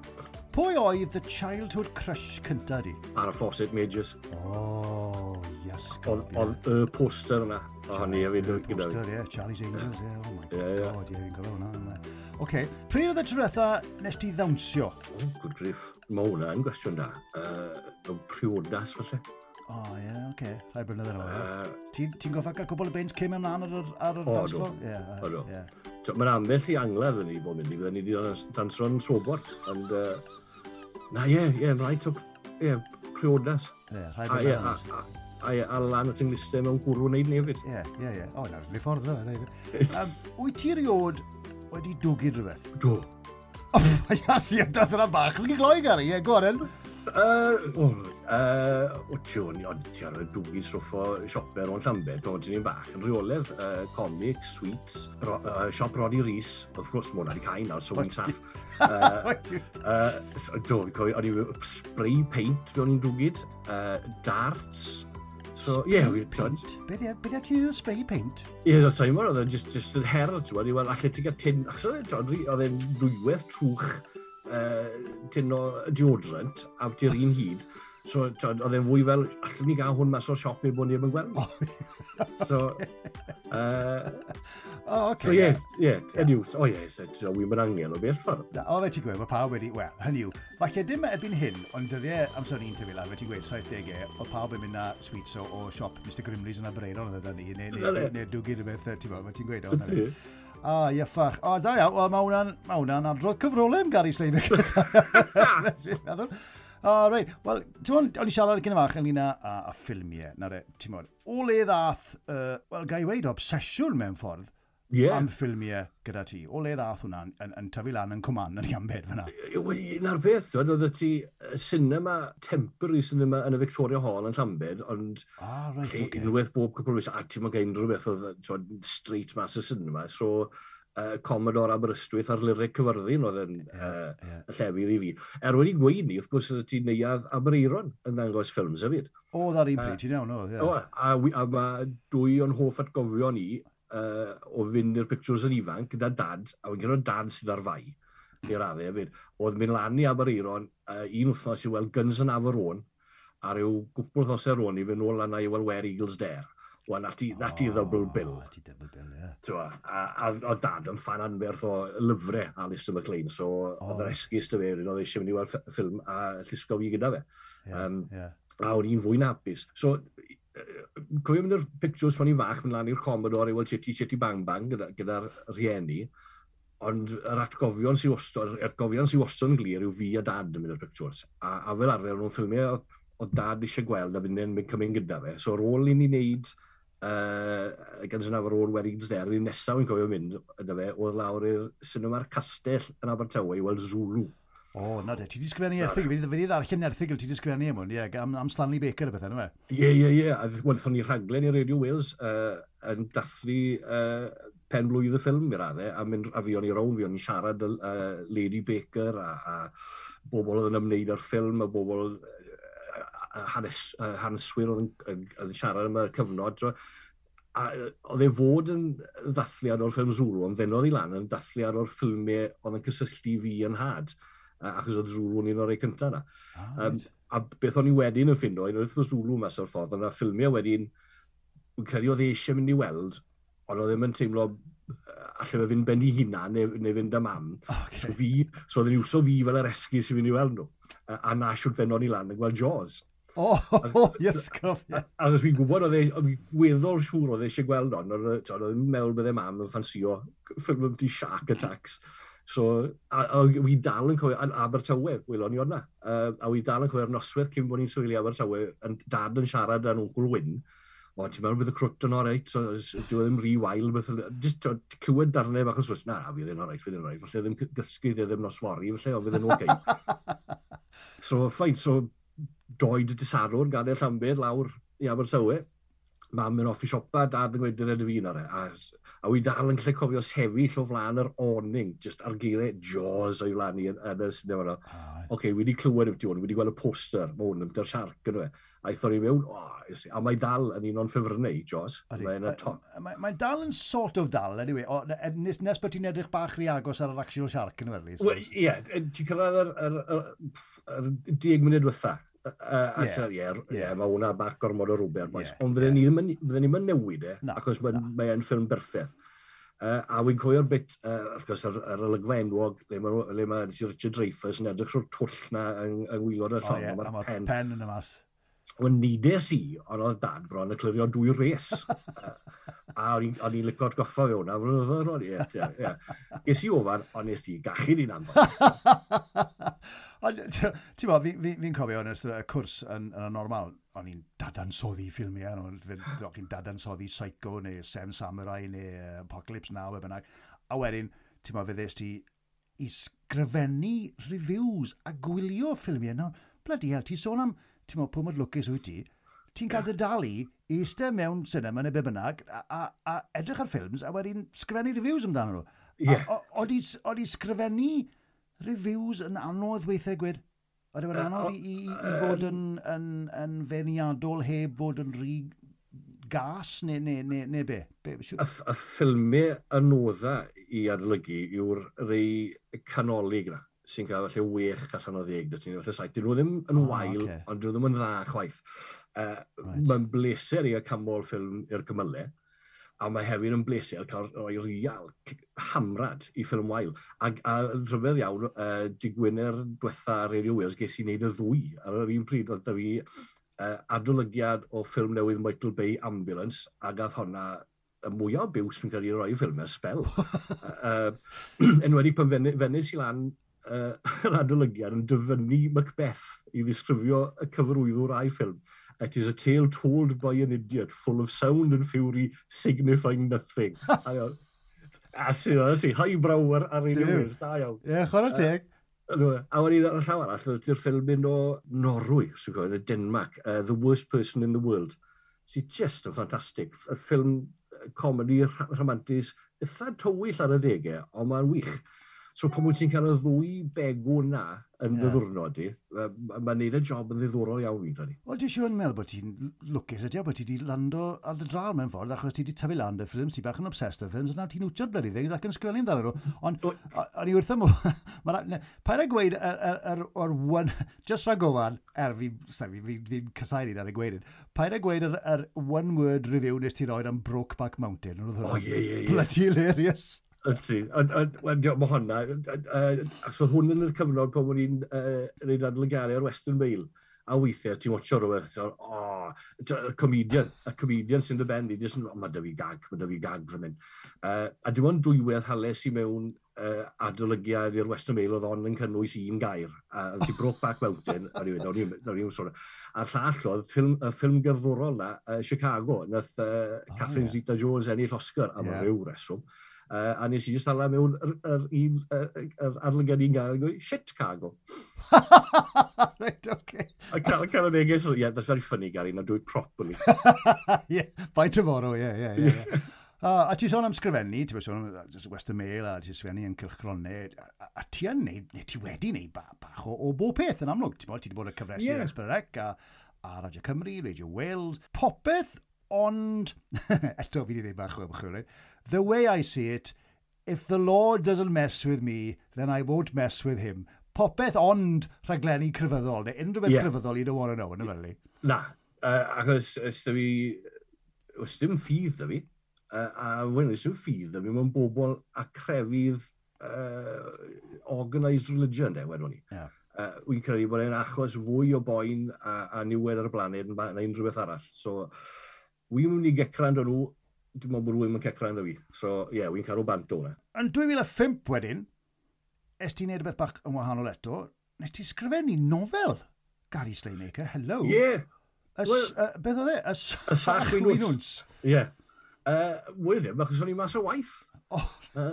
Pwy oedd the childhood crush cynta di? Ar y Fawcett Majors. Oh, yes. Oedd y poster yna. O, ni, a gyda fi. Poster, ie. Charlie's Angels, ie. Oh my god, ie, fi'n gofio hwnna. OK. Pryd oedd y trwetha nes ti ddawnsio? Oh, good grief. Mae hwnna yn gwestiwn da. Uh, priodas, falle. O, oh, ie, yeah, oce. Okay. Rhaid blynedd yn ôl. Uh, Ti'n ti goffa cael cwbl y beint cym ymlaen ar, ar, ar oh, dance floor? O, do. Yeah, Mae'n ambell i angladd yn ni bod mynd i. Fydden ni wedi dansro'n sobor. Ond, uh, na, ie, ie, yeah, rhaid took, ie, yeah, priodas. Ie, yeah, rhaid blynedd yn ôl. A, a lan at ynglistau mewn gwrw wneud ni hefyd. Ie, ie, ie. O, na'r ffordd dda. Wyt ti eriod wedi dwgu rhywbeth? Do. O, Iasi, i dath yna bach. Rwy'n gloi gari, ie, goren. Wtio, ni o'n tiar y dwgu stwff o sioper o'n Llambed, o'n ti'n bach yn rheoledd, uh, comic, sweets, ro, uh, siop Roddy Rhys, wrth gwrs, mwyn ar i cael nawr, so wy'n saff. Do, o'n i'n spray paint fe o'n i'n dwgyd, uh, darts, So, ie, yeah, wir plant. Beth be ti'n ei spray paint? Ie, yeah, so, oedd e'n just, just yn her, ti'n gwybod, iwan, allai ti'n gael tin, achos oedd e, e'n dwywedd trwch uh, tin o deodorant, a ti'n un hyd, So, oedd e'n fwy fel, allwn ni gael hwn mas o'r siop neu bod ni ddim yn gweld. Oh, so, uh, oh, okay, so yeah, yeah, yeah. Anyway, oh yeah, so, so wy'n mynd angen o beth ffordd. O, fe ti'n gweud, mae pawb wedi, wel, hynny yw, falle dim erbyn hyn, ond dyddiau amser ni'n tyfu lan, fe ti'n gweud, 70au, e, oedd pawb yn mynd na sweets o, o siop Mr Grimley's yn Abrenon oedd ni, neu, neu, neu dwgyd y beth, ti'n gweld, ti'n gweud, o, A, ah, ieffach. O, da iawn. Wel, mae hwnna'n ma adrodd cyfrolau am Gary Sleibig. O, oh, reid. Wel, ti'n mwyn, o'n i siarad gyda fach ynglyn â, a, a ffilmiau. Na re, ti'n mwyn, o le ddath, uh, wel, gai weid obsesiwn mewn ffordd yeah. am ffilmiau gyda ti. O le ddath hwnna yn, yn, yn tyfu lan yn cwman yn iambed fyna? Na'r beth, oedd ti cinema, temporary cinema yn y Victoria Hall yn Llambed, ond ah, right, okay. unwaith bob cwpl o a ti'n mwyn gael unrhyw beth oedd street mas y cinema, so uh, Commodore Aberystwyth ar lyric cyfyrddin oedd yn yeah, uh, yeah. llefydd i fi. Er wedi gweud ni, wrth gwrs, ti'n neuad Abereiron yn ddangos ffilms hefyd. O, ddar un pryd, ti'n iawn oedd, ie. A, a mae dwy o'n hoff atgofio ni uh, o fynd i'r pictures yn ifanc gyda dad, a wedyn gyda'r dad sydd ar fai, i'r raddau hefyd, oedd mynd lan i Abereiron uh, un wythnos i weld Guns yn Aberon, a rhyw gwpl ddosau rôn i fynd nôl lan i weld Where Eagles Dare Wel, nath i, nath i ddobl bil. Nath i ddobl bil, ie. Yeah. a, a, a dad yn fan anferth o lyfrau Alistair MacLean, so oh. oedd yr esgus dy fe, oedd eisiau mynd i weld ffilm a llusgo fi gyda fe. Yeah, um, yeah. A o'n i'n fwy'n hapus. So, cofio mynd i'r pictures pan i'n fach, mynd lan i'r Commodore i weld Chitty Chitty Bang Bang gyda'r gyda rhieni, ond yr atgofion sy'n wastod, yr atgofion sy'n wastod yn glir yw fi a dad yn mynd i'r pictures. A, a fel arfer, nhw'n ffilmiau o dad eisiau gweld a fynd yn mynd cymryd gyda fe. So, ar ôl i ni wneud uh, gan sy'n o'r weddings der, yr un nesaf yn cofio mynd yna fe, oedd lawr i'r cinema'r castell yn Abertawe i weld Zulu. O, oh, na de, ti di sgrifennu erthig, fi wedi ddarllen erthig, ti di sgrifennu am hwn, ie, am, am Stanley Baker y bethau, yna fe? Ie, ie, ie, a wnaethon ni rhaglen i Radio Wales uh, yn dathlu uh, pen blwydd y ffilm i raddau, a, mynd, a fi o'n i rown, fi o'n i siarad uh, Lady Baker a, a bobl oedd yn ymwneud â'r ffilm, a bobl hanes, haneswyr oedd yn, yn, yn siarad am y cyfnod. A oedd e fod yn ddathliad o'r ffilm Zulu, ond ddenodd i lan yn ddathliad o'r ffilmiau oedd yn cysylltu fi yn had, achos oedd Zulu yn un o'r ei cyntaf yna. Ah, um, a beth o'n i wedyn yn ffindo, un o'r Zulu mas o'r ffordd, yna ffilmiau wedyn, yn credu oedd eisiau mynd i weld, ond oedd ddim yn teimlo allai fe fynd ben i hunan neu, neu fynd am am. Okay. So, fi, so oedd yn iwso fi fel yr esgus i fynd i weld nhw. A, a na siwt fennon i lan yn gweld Jaws. O, oh, yes, iesgob. A oes fi'n gwybod, oedd e, weddol siŵr oedd eisiau gweld on, oedd e'n meddwl bydd e mam yn ffansio ffilm amdani Shark Attacks. So, a, a, a wy dal yn cofio, yn Abertawe, welon ni o'na. Uh, a wy dal yn cofio'r noswaith cyn bod ni'n swyli Abertawe, yn dad yn siarad yn wncl Wyn. O, ti'n meddwl bydd y crwt yn oreit, so, dwi ddim rhi wael, beth fel, just cywed darnau bach yn sws, na, fydd yn oreit, fydd yn oreit, falle ddim gysgu, ddim noswari, falle, o, fydd yn oce. so, ffain, so, droed disadwr gadael Llanbyr lawr i Abertawe. Mam yn offi siopa, dad yn gwneud yr edrych ar e. A, a wy dal yn lle cofio sefyll o flaen yr awning, just ar geiriau jaws o'i flaen i yn, y cinema yna. Oce, okay, wedi clywed yw'r diwrnod, wedi gweld y poster, mae hwn yn dy'r siarc yn fe. A i ni mewn, oh, a mae dal yn un o'n ffefrynnau, Jaws. Mae'n mae, mae dal yn sort of dal, anyway. O, e, nes, nes bod ti'n edrych bach rhi agos ar yr actual siarc yn werthu. Ie, e, ti'n cyrraedd yr 10 munud wythaf Uh, yeah. Sel, yeah, yeah. mae hwnna bach gormod o rwber, yeah, ond fydden yeah. ni ddim yn newid e, no, achos mae'n no. mae ffilm berffaith. Uh, a wy'n cofio'r bit, uh, wrth gwrs, ar, ar y lygfa enwog, le mae ma Richard Dreyfus yn edrych o'r twll na yng, yng Ngwylod y Llon. Oh, yeah, pen, pen yn y mas. Wel, nides i, ond oedd dad bron yn clirio dwy res. uh, a o'n i'n licod goffa fe hwnna, roedd ie, ie. Ges i ofan, ond nes ti gachu ni'n anfon. Ti'n bo, fi'n fi, fi cofio yn ystod y cwrs yn, yn y normal, o'n i'n dadansoddi ffilmiau, o'n i'n dadansoddi Psycho neu Sem Samurai neu Apocalypse Now, e bynnag. A wedyn, ti'n bo, fe ddys ti i sgrifennu reviews a gwylio ffilmiau. Nawr, bloody hell, ti'n sôn am, ti'n bo, pwy mod lwcus wyt ti, ti'n cael dy dalu i eistedd mewn cinema neu be bynnag a, a, a edrych ar ffilms a wedyn sgrifennu reviews amdano nhw. Yeah. Oeddi i sgrifennu reviews yn anodd weithiau gwed. Oedd e'n anodd i, i, i fod yn, yn, yn feniadol heb fod yn rhy gas neu, neu, neu, neu be? be y, y ffilmiau anodda i adolygu yw'r rei canolig na sy'n cael falle wech allan o ddeg. Dyn nhw ddim yn oh, wael, okay. ond dyn nhw ddim yn dda chwaith. Uh, right. Mae'n bleser i y camol ffilm i'r cymylau a mae hefyd yn bleser cael rhoi real hamrad i ffilm wael. A, a rhyfedd iawn, uh, digwyner diwetha Radio Wales ges i wneud y ddwy ar yr un pryd oedd da fi uh, adolygiad o ffilm newydd Michael Bay Ambulance a gath honna y mwyaf biws yn cael ei roi ffilm ers spel. uh, enwedig pan fenys i lan uh, yr adolygiad yn dyfynnu Macbeth i ddisgrifio y cyfrwyddwr a'i ffilm. It is a tale told by an idiot, full of sound and fury, signifying nothing. a sy'n o'n ti, high brower ar un yw'n da iawn. Ie, chwarae teg. A wedi ar y llaw arall, ti'r ffilm mynd o Norwy, sy'n gwybod, y Denmark, uh, The Worst Person in the World. Sy'n just yn ffantastig. Y ffilm comedi rhamantus, eitha tywyll ar y degau, ond mae'n wych. So pan wyt ti'n cael y ddwy begw na yn yeah. ddiddwrnod i, mae'n neud y job yn ddiddorol iawn fi'n credu. Wel, dwi'n siŵr yn meddwl bod ti'n lwcus ydi o, bod ti wedi lando ar y drar mewn ffordd, achos ti wedi tyfu land y ffilms, ti bach yn obsessed y ffilms, a ti'n wtio'r bloody things ac yn sgrinnu'n ddar nhw. Ond, o'n i wrth ymwyl, pa'n e gweud o'r one, just rhaid gofan, er fi, fi, fi, fi'n cysair i'n ar y gweud pa'n e gweud yr one word review nes ti roed am Brokeback Mountain, o'n oedd hwnna. Oh, yeah, yeah, yeah. Bloody hilarious. Ydy ti. Mae hwnna, Ac oedd hwn yn y cyfnod pan o'n i'n reid adlygaru ar Western Mail. A weithiau ti'n watcho rhywbeth, o, y comedian, y comedian sy'n dy i jyst yn, mae dy fi gag, mae dy fi gag fan hyn. Uh, a dim ond dwywedd hales i mewn uh, adolygiad i'r Western Mail oedd on yn cynnwys un gair. A uh, ti Brokeback Mountain, a rhywun, nawr ni'n sôn. A'r llall oedd ffilm, y ffilm gerddorol na, uh, Chicago, nath uh, Catherine Zeta-Jones ennill Oscar, am yeah. ryw reswm. Uh, a nes i just ala mewn yr, yr un, yr arlygan un gael, gwy, shit Cargo. right, okay. I can't, can't make it, so yeah, that's very funny, Gary, now do it properly. yeah, by tomorrow, yeah, yeah, yeah. yeah. Uh, a ti sôn am sgrifennu, ti sôn am Western Mail a ti sgrifennu yn cylchgronau, a, a ti yn neud, neu ti wedi neud ba, bach o, o bob peth yn amlwg. Ti, wedi bod y cyfresu yeah. Esbyrrec, a, a Radio Cymru, Radio Wales, popeth, ond, eto fi wedi neud bach o ymchwilio, The way I see it, if the Lord doesn't mess with me, then I won't mess with him. Popeth ond rhaglenni crefyddol, neu unrhyw beth yeah. crefyddol you don't want to know, yn y fel ni. Na, uh, achos ys da fi, os dim ffydd da fi, uh, a wyn os dim ffydd da fi, mae'n bobl a crefydd uh, organised religion, de, wedwn ni. Yeah. Uh, wy'n credu bod e'n achos fwy o boen a, a niwed ar y blaned na unrhyw beth arall. So, wy'n mynd i gecran nhw dwi'n meddwl bod rhywun yn cecran dda fi. So, ie, yeah, wy'n cael o bant o'na. Yn 2005 wedyn, es ti'n neud y beth bach yn wahanol eto, nes ti sgrifennu nofel Gary Slaymaker, hello. Ie. Yeah. Well, uh, beth oedd e? Y sach wynwns. Ie. Wedyn, achos o'n i mas o waith. Oh. Uh,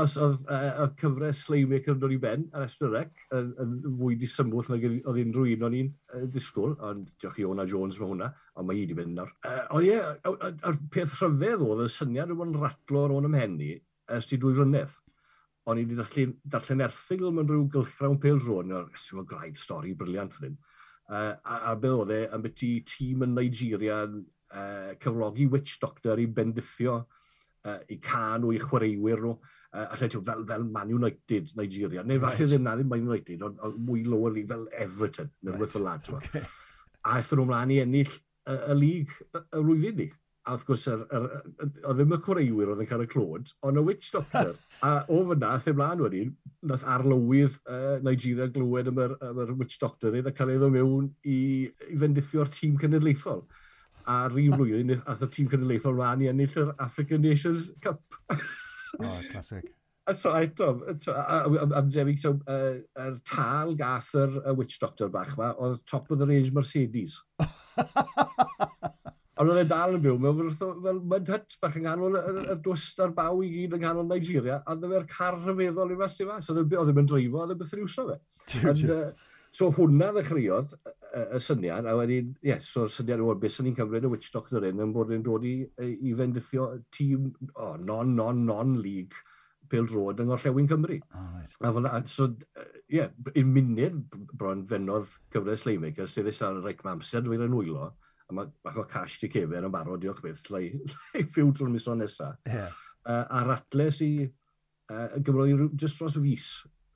os oedd, uh, cyfres cyfres yn dod i ben ar Esbyrrec yn, yn fwy disymwll nag oedd unrhyw un o'n i'n uh, disgwyl, ond diolch i Ona Jones mae hwnna, ond mae hi wedi mynd nawr. Uh, ond ie, a'r peth rhyfedd oedd y syniad yn ratlo ar ôl ymhenni ers ti dwy flynedd. Ond i wedi darllen, darllen erthigl mewn rhyw gylchrawn pel drôn, o'r sy'n fawr graid stori briliant fan hyn. Uh, a, a be oedd e, am beth tîm yn Nigeria uh, cyflogi witch doctor i bendithio uh, uh, i can nhw, i chwaraewyr nhw, uh, allai ti'n fel, fel Man United Nigeria, neu falle right. ddim na ddim Man United, ond on, mwy lower league fel Everton, neu right. rhywbeth fel lad. Okay. A eithon nhw mlaen i ennill y, y lig y rwyddyn ni. A wrth gwrs, er, er, er, ddim y chwaraewyr oedd yn cael y clod, ond y witch doctor. a o fyna, lle mlaen wedyn, nath arlywydd uh, Nigeria glywed am yr, am yr witch doctor iddo cael ei ddod mewn i, i fendithio'r tîm cenedlaethol a rhyw flwyddyn ath y tîm cenedlaethol rhan i ennill yr African Nations Cup. o, oh, classic. So, eto, amdemi, so, uh, er tal gath yr uh, witch doctor bach ma, oedd top of the range Mercedes. Ond oedd e dal yn byw, mewn fel mud hut bach yng nghanol y dwst a'r baw i gyd yng nghanol Nigeria, a oedd e'r car rhyfeddol i fas i fas, oedd e'n e dreifo, oedd e'n byth yn iwso fe. So hwnna ddechreuodd, y syniad, a wedyn, ie, yeah, so'r syniad o'r beth sy'n ni'n cymryd y Witch Doctor yn, yn bod yn dod i, i fendithio tîm oh, non, non, non-league Pil Drod yng Ngorllewin Cymru. Oh, right. A fel, so, ie, yeah, un munud bron fennodd cyfres Leimaker, sydd eisiau ar y reich mamser dwi'n yn wylo, a mae bach o cash di cefer yn barod, diolch beth, lai, lai ffiw trwy'r miso nesaf. Yeah. Uh, a ratles i, uh, gymryd just dros fus,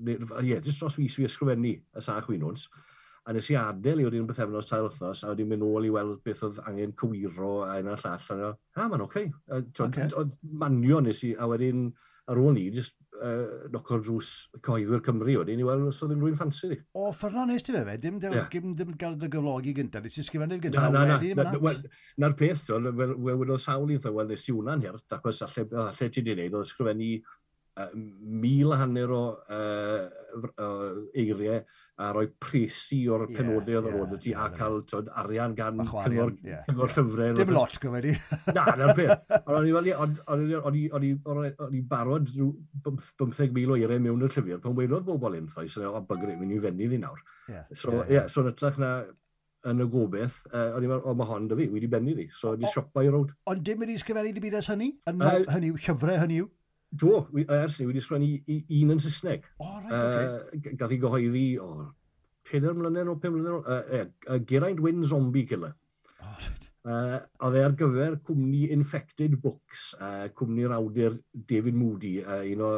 ie, yeah, just dros fus fi ysgrifennu y sach wynwns. Uh, a nes i adael i wedi'n bythefnos tair wythnos, a wedi'n mynd nôl i weld beth oedd angen cywiro a un a'r llall, a ah, mae'n oce. Okay. okay. Manio nes i, a wedyn ar ôl ni, just uh, noco'r drws cyhoeddwyr Cymru wedyn i weld os oedd unrhyw'n ffansi ni. O, ffyrna nes ti fe fe, dim, dim, yeah. dim, dim gael dy gyflogi gyntaf, nes i sgrifennu gyntaf, na, na, wedyn na, na, Na'r peth, fel wedyn oedd sawl i'n wel, nes i hwnna'n hirt, ac oes allai ti di wneud, oedd sgrifennu uh, mil a hanner o uh, uh, eiriau a rhoi presi o'r yeah, penodau oedd yeah, ti yeah, a cael tod, arian gan cyngor, yeah, cyngor yeah. llyfrau. Dim lot gyfer di. Na, na'r peth. O'n i barod 15,000 o eiriau mewn y llyfr, pan wedodd bobl unfaith, so o bygr i'n mynd i fenni ddi nawr. So, yeah, so yn ytrach na yn y gobeith, uh, o'n i'n meddwl, o, mae hon da fi, wedi benni fi, so wedi siopa i rowd. Ond dim wedi sgrifennu dy byd as hynny? Yn, uh, hynny, llyfrau hynny yw? Do, wi, ers ni wedi sgwennu un yn Saesneg. O, oh, right, okay. uh, Gath i gyhoeddi o oh, pedair mlynedd o pum mlynedd o... Uh, uh, Geraint Wyn Zombie Killer. Oh, right. uh, oedd e ar gyfer cwmni Infected Books, uh, cwmni'r awdur David Moody, uh, un o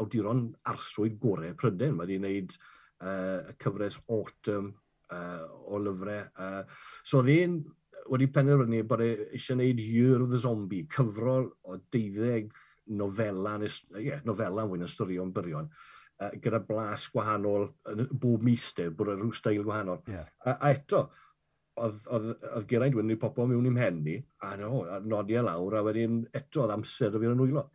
awduron arswyd gorau Pryden. Mae wedi gwneud uh, cyfres Autumn uh, o lyfrau. Uh, so oedd e'n wedi penderfynu bod e eisiau gwneud Year of the Zombie, cyfrol o deuddeg nofela, nes, yeah, nofela yn fwy na storion byrion, uh, gyda blas gwahanol, yn bob mister, bod rhyw stael gwahanol. Yeah. A, a eto, oedd, oedd, oedd Geraint Wyn wedi popo mewn i'm hen ni, a no, a nodi e lawr, a wedyn eto oedd amser o fi'n nwylo.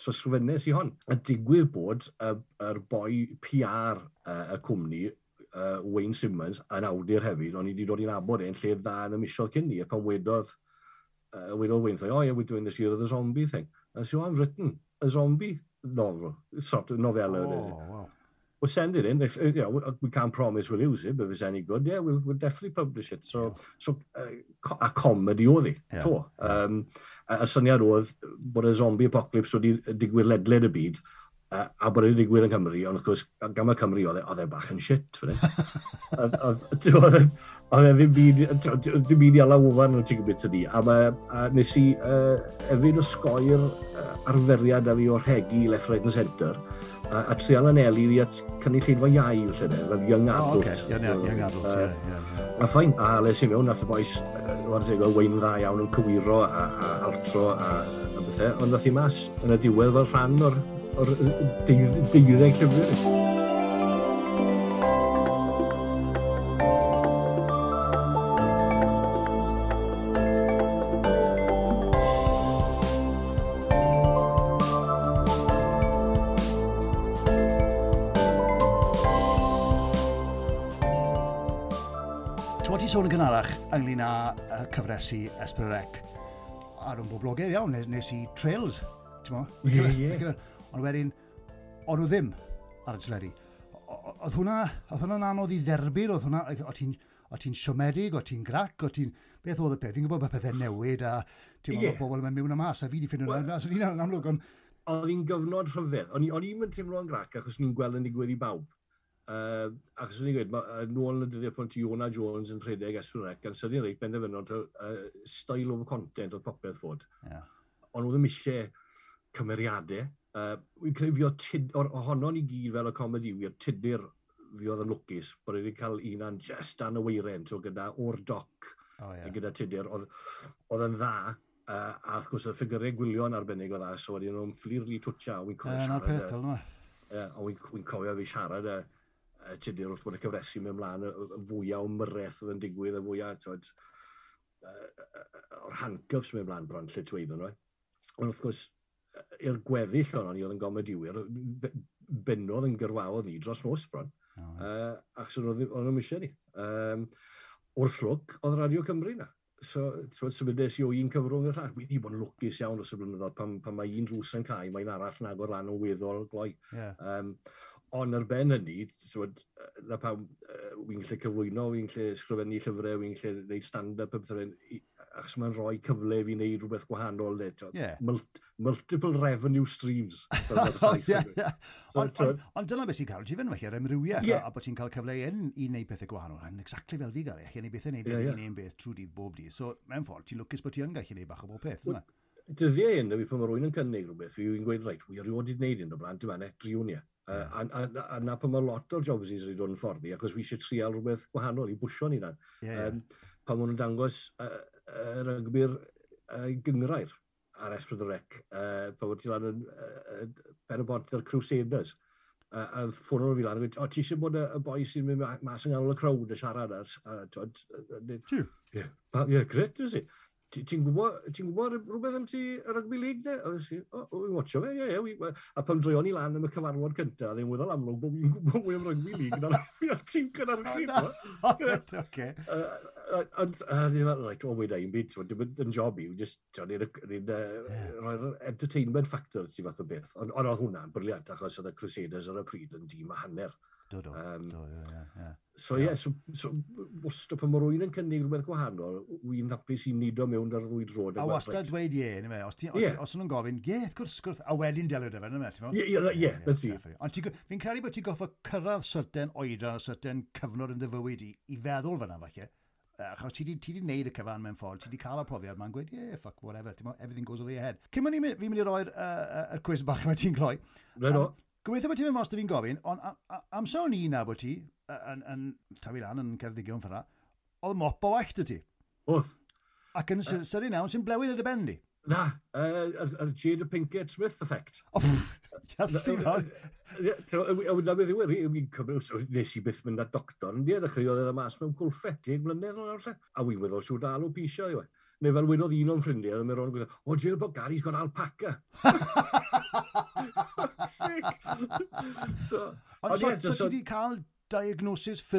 So sgrifennes i hon. A digwydd bod y, yr boi PR uh, y cwmni, uh, Wayne Simmons, yn awdur hefyd, ond i wedi dod i'n abod e'n lle dda yn y misiodd cyn ni, a pan wedodd, uh, wedodd Wayne, oh, yeah, we're doing this year of the zombie thing. And so I've written a zombie novel, sort of novella. Oh, wow. We'll send it in. If uh, you know, uh, we can't promise we'll use it, but if it's any good, yeah, we'll, we'll definitely publish it. So, so uh, a comedy oedd hi, yeah. to. Um, a syniad oedd bod y zombie apocalypse wedi uh, digwydd ledled y byd, Uh, a bod wedi digwydd yn Cymru, ond wrth gwrs, gam y Cymru e- oedd e bach yn shit. E, oedd e ddim byd i ala wfan yn ti'n gwybod ydi. A, ma, a nes i uh, efyd osgoi'r uh, arferiad a fi o'r rhegi i left, right and centre. A, a trial yn eli i at cynulleidfa iau yn lle fe, young adult. Oh, young, young adult, ie. Uh, yeah. A ffain, a les i mewn, nath y boes, uh, wein dda iawn yn cywiro a, a altro a, a bethau, ond nath i mas yn y diwedd fel rhan o'r o'r deuddeg llyfr. Ti sôn yn gynharach ynglyn â uh, cyfresu Esbryrec ar yn boblogaidd iawn, nes, nes i trails, ti'n mo? Ie, ie. Ond wedyn, o'n nhw ddim ar y teledu. Oedd hwnna, oedd hwnna'n anodd i dderbyn, oedd hwnna, o ti'n o ti'n siomedig, o ti'n grac, o ti'n... Beth oedd y peth? Fi'n gwybod bod pethau newid a ti'n meddwl bobl yn mynd mewn am as a fi wedi ffynu hwnna'n well, as. O'n amlwg, ond... Oedd hi'n gyfnod rhyfedd. O'n i'n mynd teimlo'n grac achos ni'n gweld yn digwydd i bawb. Uh, achos o'n i'n gweud, uh, nôl yn y dyddiau pwynt i Iona Jones yn rhedeg Esbyrec, gan sydyn reit benderfynod uh, style of content oedd popeth fod. Yeah. Ond oedd ddim eisiau cymeriadau, Uh, Wy'n credu fi o'r tyd, o'r ohonon ni gyd fel y comedi, wir tudur fi oedd yn lwcus bod wedi cael un an just dan y weiren, so gyda o'r doc oh, yeah. gyda tudur, oedd yn dda, uh, a wrth gwrs y ffigurau gwylio'n arbennig o dda, e, so wedi nhw'n fflirli twtio, a wy'n cofio siarad. Yna'r peth, yna. Yeah, a wy'n cofio fi siarad, y uh, tudur wrth bod y cyfresu mewn mlaen, y fwyaf o myreth oedd yn digwydd, y fwyaf, twyd, uh, o'r handcuffs mewn mlaen bron lle twyd yn rhaid. Ond wrth gwrs, i'r gweddill o'n i oedd yn gomediwyr, benodd yn gyrfaodd ni dros nos bron. Oh. Uh, achos o'n nhw'n eisiau ni. Um, wrth lwc, oedd Radio Cymru na. So, so symudais i o un cyfrwng y rhaid. Wedi bod yn lwcus iawn dros y blynyddoedd pan, pan mae un drws yn cael, mae'n arall yn agor lan o weddol gloi. Yeah. Um, ond ar ben hynny, twyd, na pam, uh, wy'n lle cyflwyno, wy'n lle sgrifennu llyfrau, wy'n lle gwneud stand-up, a bethau achos mae'n rhoi cyfle i fi wneud rhywbeth gwahanol le. Yeah. Mult, multiple revenue streams. yeah, yeah. Ond so, on, on dyna beth sy'n cael ti fynd felly, yr emrywiaeth, yeah. a a bod ti'n cael cyfle yn i wneud pethau gwahanol. Yn exactly fel fi gael, chi'n ei bethau wneud yeah, yeah. un beth trwy dydd bob dydd. So, mewn ffordd, ti'n lwcus bod ti yn gallu wneud bach o bob peth. Well, dyddiau hyn, fi pan mae rwy'n yn cynnig rhywbeth, fi'n gweud, reit, wy erioed i gwneud hyn o blaen, dyma ne, driwn Uh, A, a, a, a, na pan mae lot o'r jobs i'n dod yn ffordd ni, achos fi eisiau trial rhywbeth gwahanol i bwysio ni dan. Yeah, yeah. Um, pan maen nhw'n dangos uh, uh, rygbi'r uh, gyngrair ar Esbryd y Rec. Uh, pan wedi lan yn uh, berobot ar Crusaders. Uh, a ffwrdd o fi lan, o ti eisiau bod y, y boi sy'n mynd mas yn ganol y crowd y siarad ar... Ie. Gret, dwi'n si. Ti'n gwybod, ti gwybod rhywbeth am ti y rugby league de? O, o, o, i'n watcho fe, ie, ie. A pan droion i lan am y cyfarfod cyntaf, ddim weddol amlwg bod fi'n gwybod mwy am rugby league na'r tîm gyda'r chi. Oce. Uh, Ond, right, o'n wyna i'n byd, dim yn job i'w, just, ti'n roi'r entertainment factor ti fath o beth. Ond on, oedd hwnna'n briliant, achos oedd y Crusaders ar y pryd yn dîm a hanner. Do, do, um, do, yeah, yeah. So, ie, yeah, so, so, wastad pan mae rwy'n yn cynnig rhywbeth gwahanol, wy'n hapus i'n nido mewn ar rwy'n rod. A wastad dweud ie, ni me, os, ti, os, yeah. os nhw'n gofyn, ie, wrth gwrs, gwrs, a wedyn delio dy fe, ni me, ti'n Ie, ie, ie, that's it. Ond fi'n credu bod ti'n goffa cyrraedd syrten oedran, a syrten cyfnod yn dy fywyd i, i feddwl fyna, falle. Achos ti wedi gwneud y cyfan mewn ffordd, ti wedi cael y profiad ma'n gweud, yeah, fuck, whatever, ti'n everything goes over your head. Cyn fi'n mynd i roi'r uh, uh, quiz bach yma ti'n gloi. Rhaid o. Gobeithio bod ti'n mynd mas da fi'n gofyn, ond am amser ni na bod ti, yn, yn tafi lan yn Ceredigion ffyrra, oedd mop o wacht y ti. Oedd. Ac yn syri nawn sy'n blewyd y debendi. Na, uh, yr uh, Jada Pinkett Smith effect. Oh, Iasi fan. A wna beth yw, e, fi'n cymryd, nes i byth mynd â doctor, yn diad, achos oedd e mas mewn gwlffet, deg mlynedd o'n arse. A wy'n weddol siw dal o pisio i we. Neu fel wedodd un o'n ffrindiau, oedd mewn o'n gwybod, o, Jill, bod Gary's got alpaca. so, Ond so, so, so, so, so, so, so, so, so, so,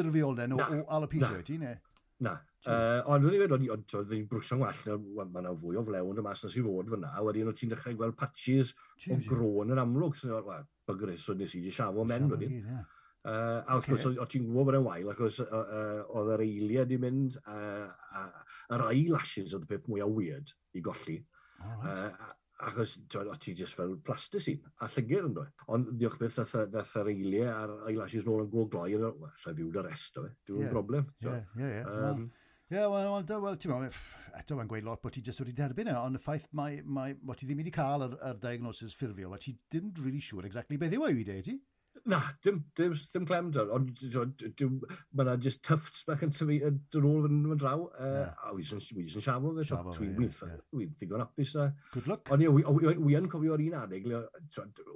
so, so, so, Na. Uh, ond wedi wedi wedi wedi brwsio'n well, mae yna fwy o flewn y mas nes i fod fyna, wedyn o ti'n dechrau gweld patches o grôn yn amlwg. So, well, bygris, so nes i wedi siafo men wedyn. Uh, a wrth gwrs, o ti'n gwybod bod e'n wael, ac oedd yr eiliad wedi mynd, uh, a, yr eyelashes oedd y peth mwyaf weird i golli. Oh, uh, achos twyd, o ti just fel plastisin a llygyr yn dweud. Ond diolch beth nath, nath yr eiliau a'r eyelashes nôl yn gwrdd gloi yn well, lle fiwd ar o fe, Dwi'n yeah. broblem. Ie, ie, ie. Ie, wel, wel ti'n meddwl, eto mae'n gweud lot bod ti jyst wedi derbyn e, ond y ffaith mae, mae, bod ti ddim wedi cael yr, yr diagnosis ffurfiol, a ti ddim really sure exactly beth yw e i wedi, ti? Na, dim, dim, dim clem dyn, ond mae yna just tufts bach yn tyfu yn ôl yn fy draw, uh, a wy sy'n siafo fe, dwi'n ddigon apus a... Good luck. Ond ie, wy yn cofio'r un adeg,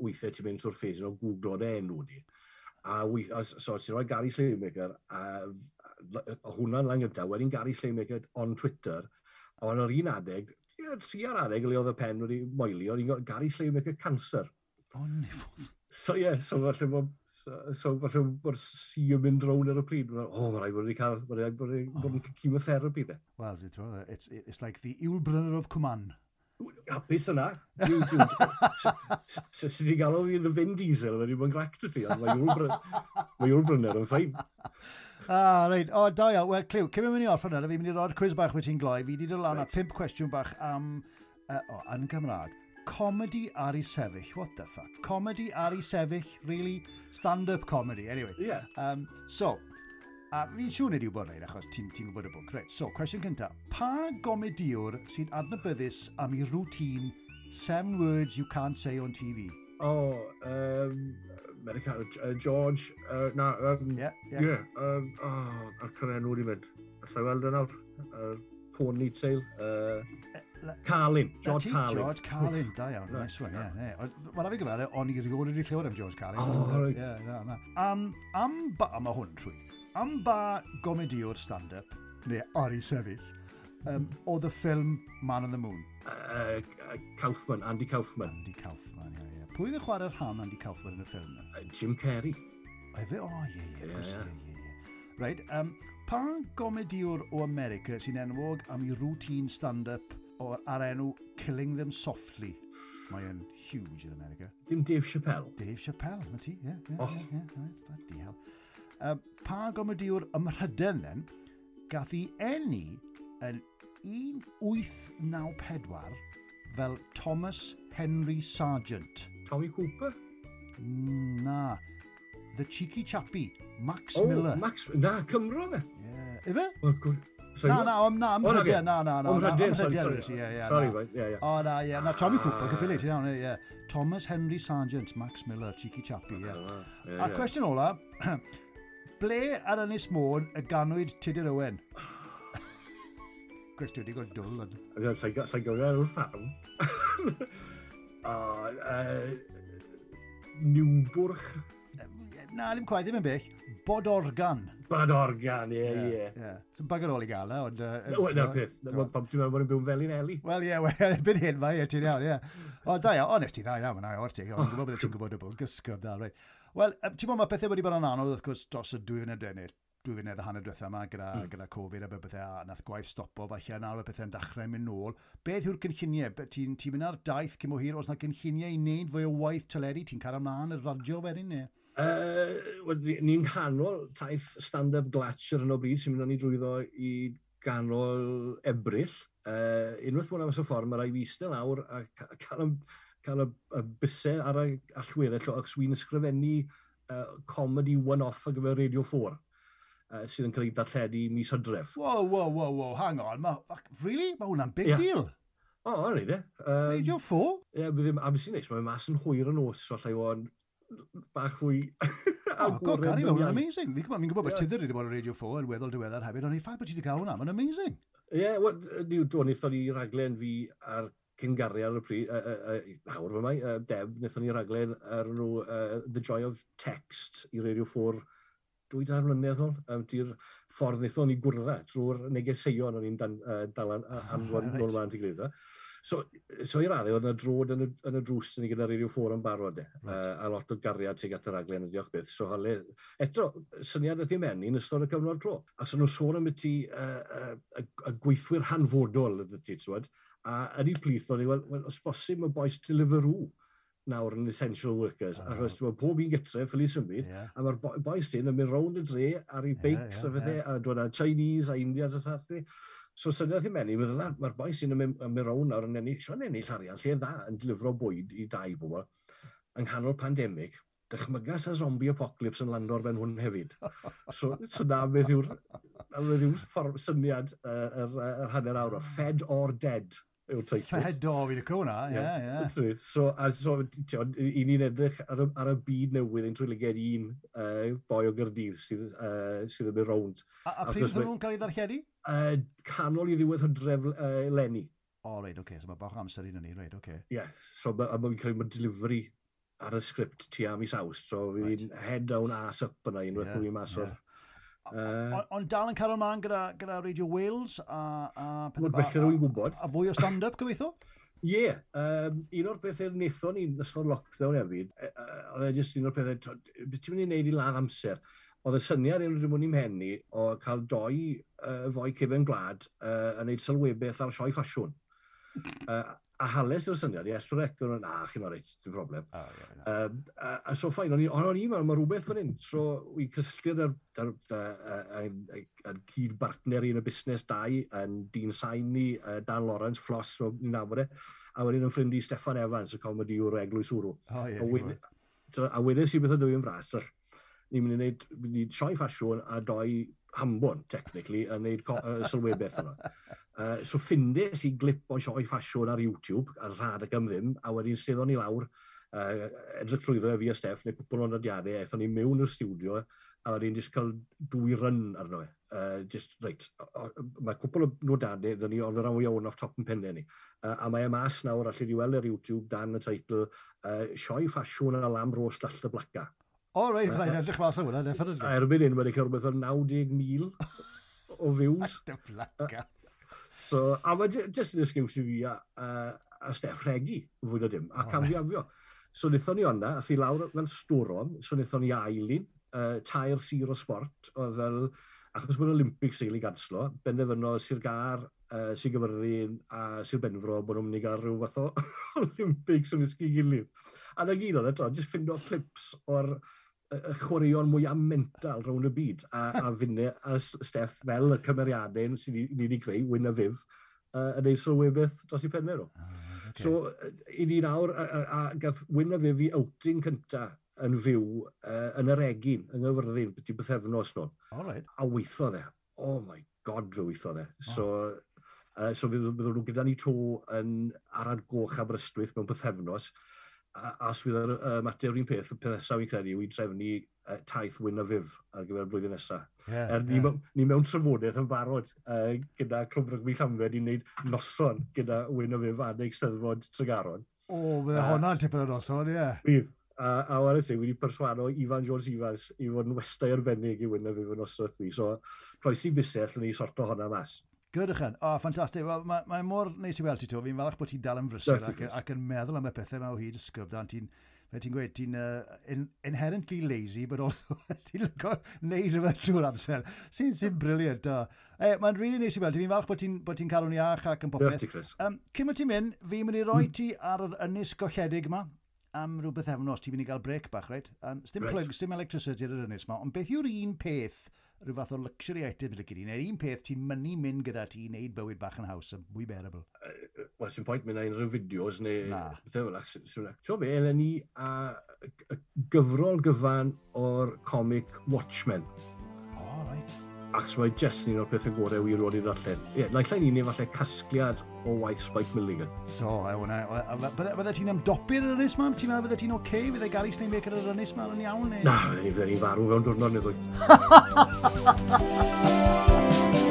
weithiau ti'n mynd trwy'r ffes yn o gwglo'r enw ni, a weithiau, so ti'n rhoi Gary Slaymaker, a a hwnna'n lang gyda, wedyn Gary Slaymaker on Twitter, ond ar un adeg, ti ar adeg le oedd y pen wedi moelio, Gary Slaymaker cancer. O, nifodd. So ie, yeah, so falle bod so falle bod si yn mynd rown ar y pryd. O, oh, mae rhaid bod wedi cael, mae rhaid bod wedi bod yn chemotherapy dde. Wel, it's, it's like the Ilbrunner of Cwman. Hapus yna. Sut ti'n galw fi yn y Vin Diesel, wedi bod yn gract y ti, ond mae Brynner yn ffain. Ah, reid. O, da iawn. Wel, Cliw, cyn mynd i orffen yna, fi'n mynd i roi'r cwiz bach wyt ti'n gloi. Fi wedi dod lan a pimp cwestiwn bach am... Uh, o, yn Cymraeg comedy ar ei sefyll. What the fuck? Comedy ar ei sefyll, really? Stand-up comedy, anyway. Yeah. Um, so, a fi'n siŵr nid yw bod rhaid achos ti'n ti gwybod y bwc. Right, so, cwestiwn cyntaf. Pa gomediwr sy'n adnabyddus am ei routine seven words you can't say on TV? Oh, um, America, uh, George, uh, na, um, yeah, yeah. yeah um, oh, ac yn nhw wedi mynd. Alla i weld e yn awr, uh, Pwn Neatsail. Uh, Carlin. George Carlin. George Carlin, da iawn. Right. Nice one, ie. Yeah, yeah. Mae'n rhaid i gyfeirio, o'n i rioed wedi clywed am George Carlin. Oh, right. Yeah, no, na. Am, am ba, a mae hwn trwy, am ba gomediwr stand-up, neu ar ei sefyll, um, oedd y ffilm Man on the Moon? Uh, Kaufman, Andy Kaufman. Andy Kaufman, ie, ie. Pwy oedd y chwarae'r rhan Andy Kaufman yn y ffilm? Uh, Jim Carrey. Efe, o, ie, ie, ie, ie. Right, um, pa gomediwr o America sy'n enwog am ei routine stand-up o'r ar enw Killing Them Softly. Mae yn huge yn America. Dim Dave Chappelle? Dave Chappelle, mae ti, ie. Yeah, yeah, oh. yeah, right, bloody hell. Um, pa gomediwr ymrhyden then, gath i enni yn 1894 fel Thomas Henry Sargent. Tommy Cooper? Na. The Cheeky Chappy, Max oh, Miller. Max, na, Cymro, dde. Yeah. ife? Wel, So oh, na, na, na, am hydiau, na, na, na. Am hydiau, sorry, sorry. Sorry, right, yeah, yeah. O, na, ie, oh, na, Tommy Cooper, ah. gyffili, ti'n iawn, ie. Thomas Henry Sargent, Max Miller, Cheeky Chappy, ie. A cwestiwn ola, ble ar Ynys Môn y ganwyd Tudur Owen? Cwestiwn digon dwl. Sa'i gofio o'r ffarm. E, Niwbwrch. Na, ddim gwaith ddim yn bell. Bod organ. Bad organ, ie, yeah, ie. Yeah. yeah. So bagar ôl i gael e, ond... na Na'r peth, pam ti'n meddwl bod yn byw'n fel i'n eli? Wel, ie, erbyn hyn, mae, ie, ti'n iawn, ie. O, da iawn, honest ti, da iawn, na, o'r ti, ond gwybod beth ti'n gwybod y bwyd, gysgwb, da, reit. Wel, ti'n meddwl, mae pethau wedi bod yn anodd, wrth gwrs, dros y dwy yn y denyr, dwy fynnedd a hanner diwethaf yma gyda, mm. gyda Covid a bethau a nath gwaith stopo falle nawr y pethau'n dechrau mynd nôl. Beth yw'r gynlluniau? Ti'n ti mynd ar daith cyn o hir os yna cynlluniau i wneud fwy o waith tyleri? Ti'n cael ymlaen y radio ferin neu? Uh, ni'n canol taith stand-up glatch ar hyn o bryd sy'n mynd o'n i drwyddo i ganol ebryll. Uh, unwaith bod am y ffordd, mae rai fi eistedd lawr a cael y, cael y, y busau ar y allweddill ac swy'n ysgrifennu uh, comedy one-off ar gyfer Radio 4 uh, sydd yn cael ei darlledu mis hydref. Wow, wow, wow, wow, hang on. Ma, really? Mae hwnna'n big yeah. deal. O, oh, rhaid de. Um, Radio 4? Ie, yeah, a beth sy'n neis, mae mas yn hwyr yn os, falle o'n bach fwy agored. Oh, Gary, mae'n amazing. Fi'n gwybod, fi'n gwybod bod tyddr wedi bod yn Radio 4 yn weddol diweddar hefyd, ond i ffaith bod ti wedi cael hwnna, mae'n amazing. Ie, yeah, wel, dwi'n wnaethon ni raglen fi ar cyngariad ar y pryd, uh, uh, uh, nawr fy mai, uh, Deb, wnaethon ni raglen ar nhw uh, The Joy of Text i Radio 4 dwy dar mlynedd ôl, um, di'r ffordd wnaethon ni gwrdd trwy'r negeseuon o'n i'n uh, dalan ah, am fod yn ôl ma'n tigreidda. Right. So, so i radde, oedd yna drod yn y, yn y drws yn ni gyda'r radio yn barod, right. uh, a lot o gariad tuag at yr aglen, diolch beth. So, hale, eto, syniad ydy menu yn ystod y cyfnod clo. A so nhw'n sôn am y ti, uh, uh, y gweithwyr hanfodol ydy ti, twyd, a yn ei plith o'n i, wel, well, os bosib mae boes Deliveroo nawr yn essential workers, uh, achos dwi'n pob un gytre ffili symud, yeah. a mae'r boes dyn yn mynd rownd y dre ar ei beics yeah, yeah, a fydde, yeah. a â Chinese a Indians a fath So syniad Himeni, meddwl mae'r boi sy'n ymwneud rown nawr yn ennill, sy'n ennill arian lle dda yn delifro bwyd i dau bobl yng nghanol pandemig, dychmygas a zombie apocalypse yn lando ar ben hwn hefyd. So, so na beth yw'r yw syniad yr uh, yr er hanner awr o fed or dead yw'r teitl. Fe do, fi'n licio hwnna, ie, ie. So, a so, tion, i ni'n edrych ar y, ar y byd newydd yn twyliged un uh, boi o gyrdydd sydd, uh, sydd yn mynd rownd. A, a pryd ddyn nhw'n cael ei ddarlledu? Uh, canol i ddiwedd hydref uh, Lenny. O, oh, reid, oce, okay. so mae bach amser un o'n ni, reid, oce. Okay. Ie, yeah, so mae'n ma cael ei delivery ar y sgript tu am i saws, so right. fi'n head down ass up yna unwaith yeah, mwy mas o'r yeah. Uh, Ond on dal yn cael ymlaen gyda, gyda Radio Wales a... a Wel, bellach rwy'n gwybod. A fwy o stand-up, gobeithio? Ie, yeah, um, un o'r pethau wnaethon ni yn ystod lockdown hefyd, oedd e jyst un o'r pethau, beth ti'n mynd i wneud i ladd amser? Oedd y syniad yn rhywun i'n mhenni o cael doi uh, fwy cyfen gwlad uh, yn neud sylwebeth ar sioi ffasiwn. Uh, a hales o'r syniad i esbrec, o'n na, chi'n ma'n reit, dim problem. Oh, yeah, no. um, a, a, so ffain, o'n i'n meddwl, mae rhywbeth fan hyn. So, i cysylltiad ar, ar, ar, ar, ar cyd bartner i yn y busnes dau, yn dyn sain ni, Dan Lawrence, Floss, so, ni'n nabod e, a wedyn yn ffrind i Stefan Evans, y comedi o'r Eglwys Wrw. Oh, yeah, a, wed, a wedyn sy'n beth o dwi'n fras, ni'n mynd i wneud, ni'n sioi ffasiwn a doi hambon, technically, a wneud uh, sylwebeth yna. Uh, so ffindes i glip o sioi ffasiwn ar YouTube, ar rhad ac am ddim, a wedyn seddon ni lawr, uh, edrych trwyddo fi a Steff, neu cwpl o'n adiadau, eithon ni mewn i'r studio, a wedyn jyst cael dwy run arno e. Uh, just, right, mae cwpl o nodadau, dyn ni ond yr awio o'n off top yn pennau ni. Uh, a mae y mas nawr allai di weld ar YouTube dan y teitl uh, Sioi ffasiwn a lam ros dall y blaca. O, rei, byddai'n edrych mas o hwnna, neffer ydw. Erbyn hyn, mae'n cael rhywbeth o 90,000 o views. y blaca. So, a ma jyst yn ysgiws i fi a, a, a Steff Regi, fwy o dim, a oh, camfiafio. So, wnaethon ni onna, a thi lawr fel storon, so wnaethon ni ailin, uh, tair sir o sport, o fel, achos bod Olympics eili ganslo, benderfynodd Sir Gar, uh, Sir Gyfyrddin a Sir Benfro bod nhw'n mynd i gael rhyw fath o Olympics yn ysgu gilydd. A na gyd o'n eto, jyst ffindo clips o'r y chwaraeon mwyaf mental rhwng y byd a, a finne a Steff fel y cymeriadau sydd ni wedi creu, Wyn a Fyf, uh, yn ei sylwebydd dros i penner o. Oh, ah, okay. So, i ni nawr, a, a, a gath Wyn a Fyf i outing cynta yn fyw uh, yn yr egin, yng Nghyfyrddin, beth i bythefnos nhw. Right. A weithio dde. Oh my god, fe weithio dde. Oh. So, uh, so fydd, fydd nhw gyda ni to yn Arad Goch Aberystwyth mewn bythefnos os fydd yr ymateb yr un peth, y nesaf fi'n credu, wy'n trefnu uh, taith wyn a fyf ar gyfer y blwyddyn nesaf. Yeah, er, ni, yeah. ni mewn trafodaeth yn barod uh, gyda Clwb Rygbi Llanfed i wneud noson gyda wyn a fyf adeg steddfod Tregaron. O, oh, bydde uh, hwnna'n tipyn o noson, ie. Yeah. Bydd. A, a wan ti, wedi perswano Ifan Jones Ifans i fod yn westau arbennig i wyn a fyf yn noson. So, croesi busell yn ei sorto hwnna mas. Gwydwch yn. O, oh, ffantastig. Wel, mae ma mor neis i weld ti to. Fi'n falch bod ti'n dal yn frysur ac, ac, yn meddwl am y pethau mae o hyd ysgwb. Dan ti'n, fe ti'n gweud, ti'n uh, in, inherently lazy, but also ti'n lygo neud rhywbeth trwy'r amser. Sy'n sy briliant. E, mae'n rili really neis i weld ti. Fi'n falch bod ti'n ti, ti cael nhw'n iach ac yn popeth. Um, cyn bod ti'n mynd, fi'n mynd i roi ti ar yr ynys golledig yma am rhywbeth efnos. Ti'n mynd i gael brec bach, reit? Um, stim right. plug, stim electricity ar yr ynys yma. Ond beth yw'r un peth rhyw fath o luxury item fel gyda ni. Neu'r un peth ti'n mynnu mynd gyda ti i wneud bywyd bach yn haws yn mwy bearable. Uh, Wel, sy'n pwynt mynd unrhyw fideos neu bethau fel ac. Ti'n be, elen ni a gyfrol gyfan o'r comic Watchmen. O, oh, right achos mae jyst yn un o'r pethau gorau wir wedi ddarllen. Ie, yeah, naill ein un efallai casgliad o waith Spike Milligan. So, e hwnna. E, bydde ti'n amdopi'r ynys ma? Ti'n meddwl bydde ti'n oce? Okay? Bydde Gary Snaymaker yr ynys ma yn iawn? Neu? Na, bydde ni'n farw fewn diwrnod neu ddwy.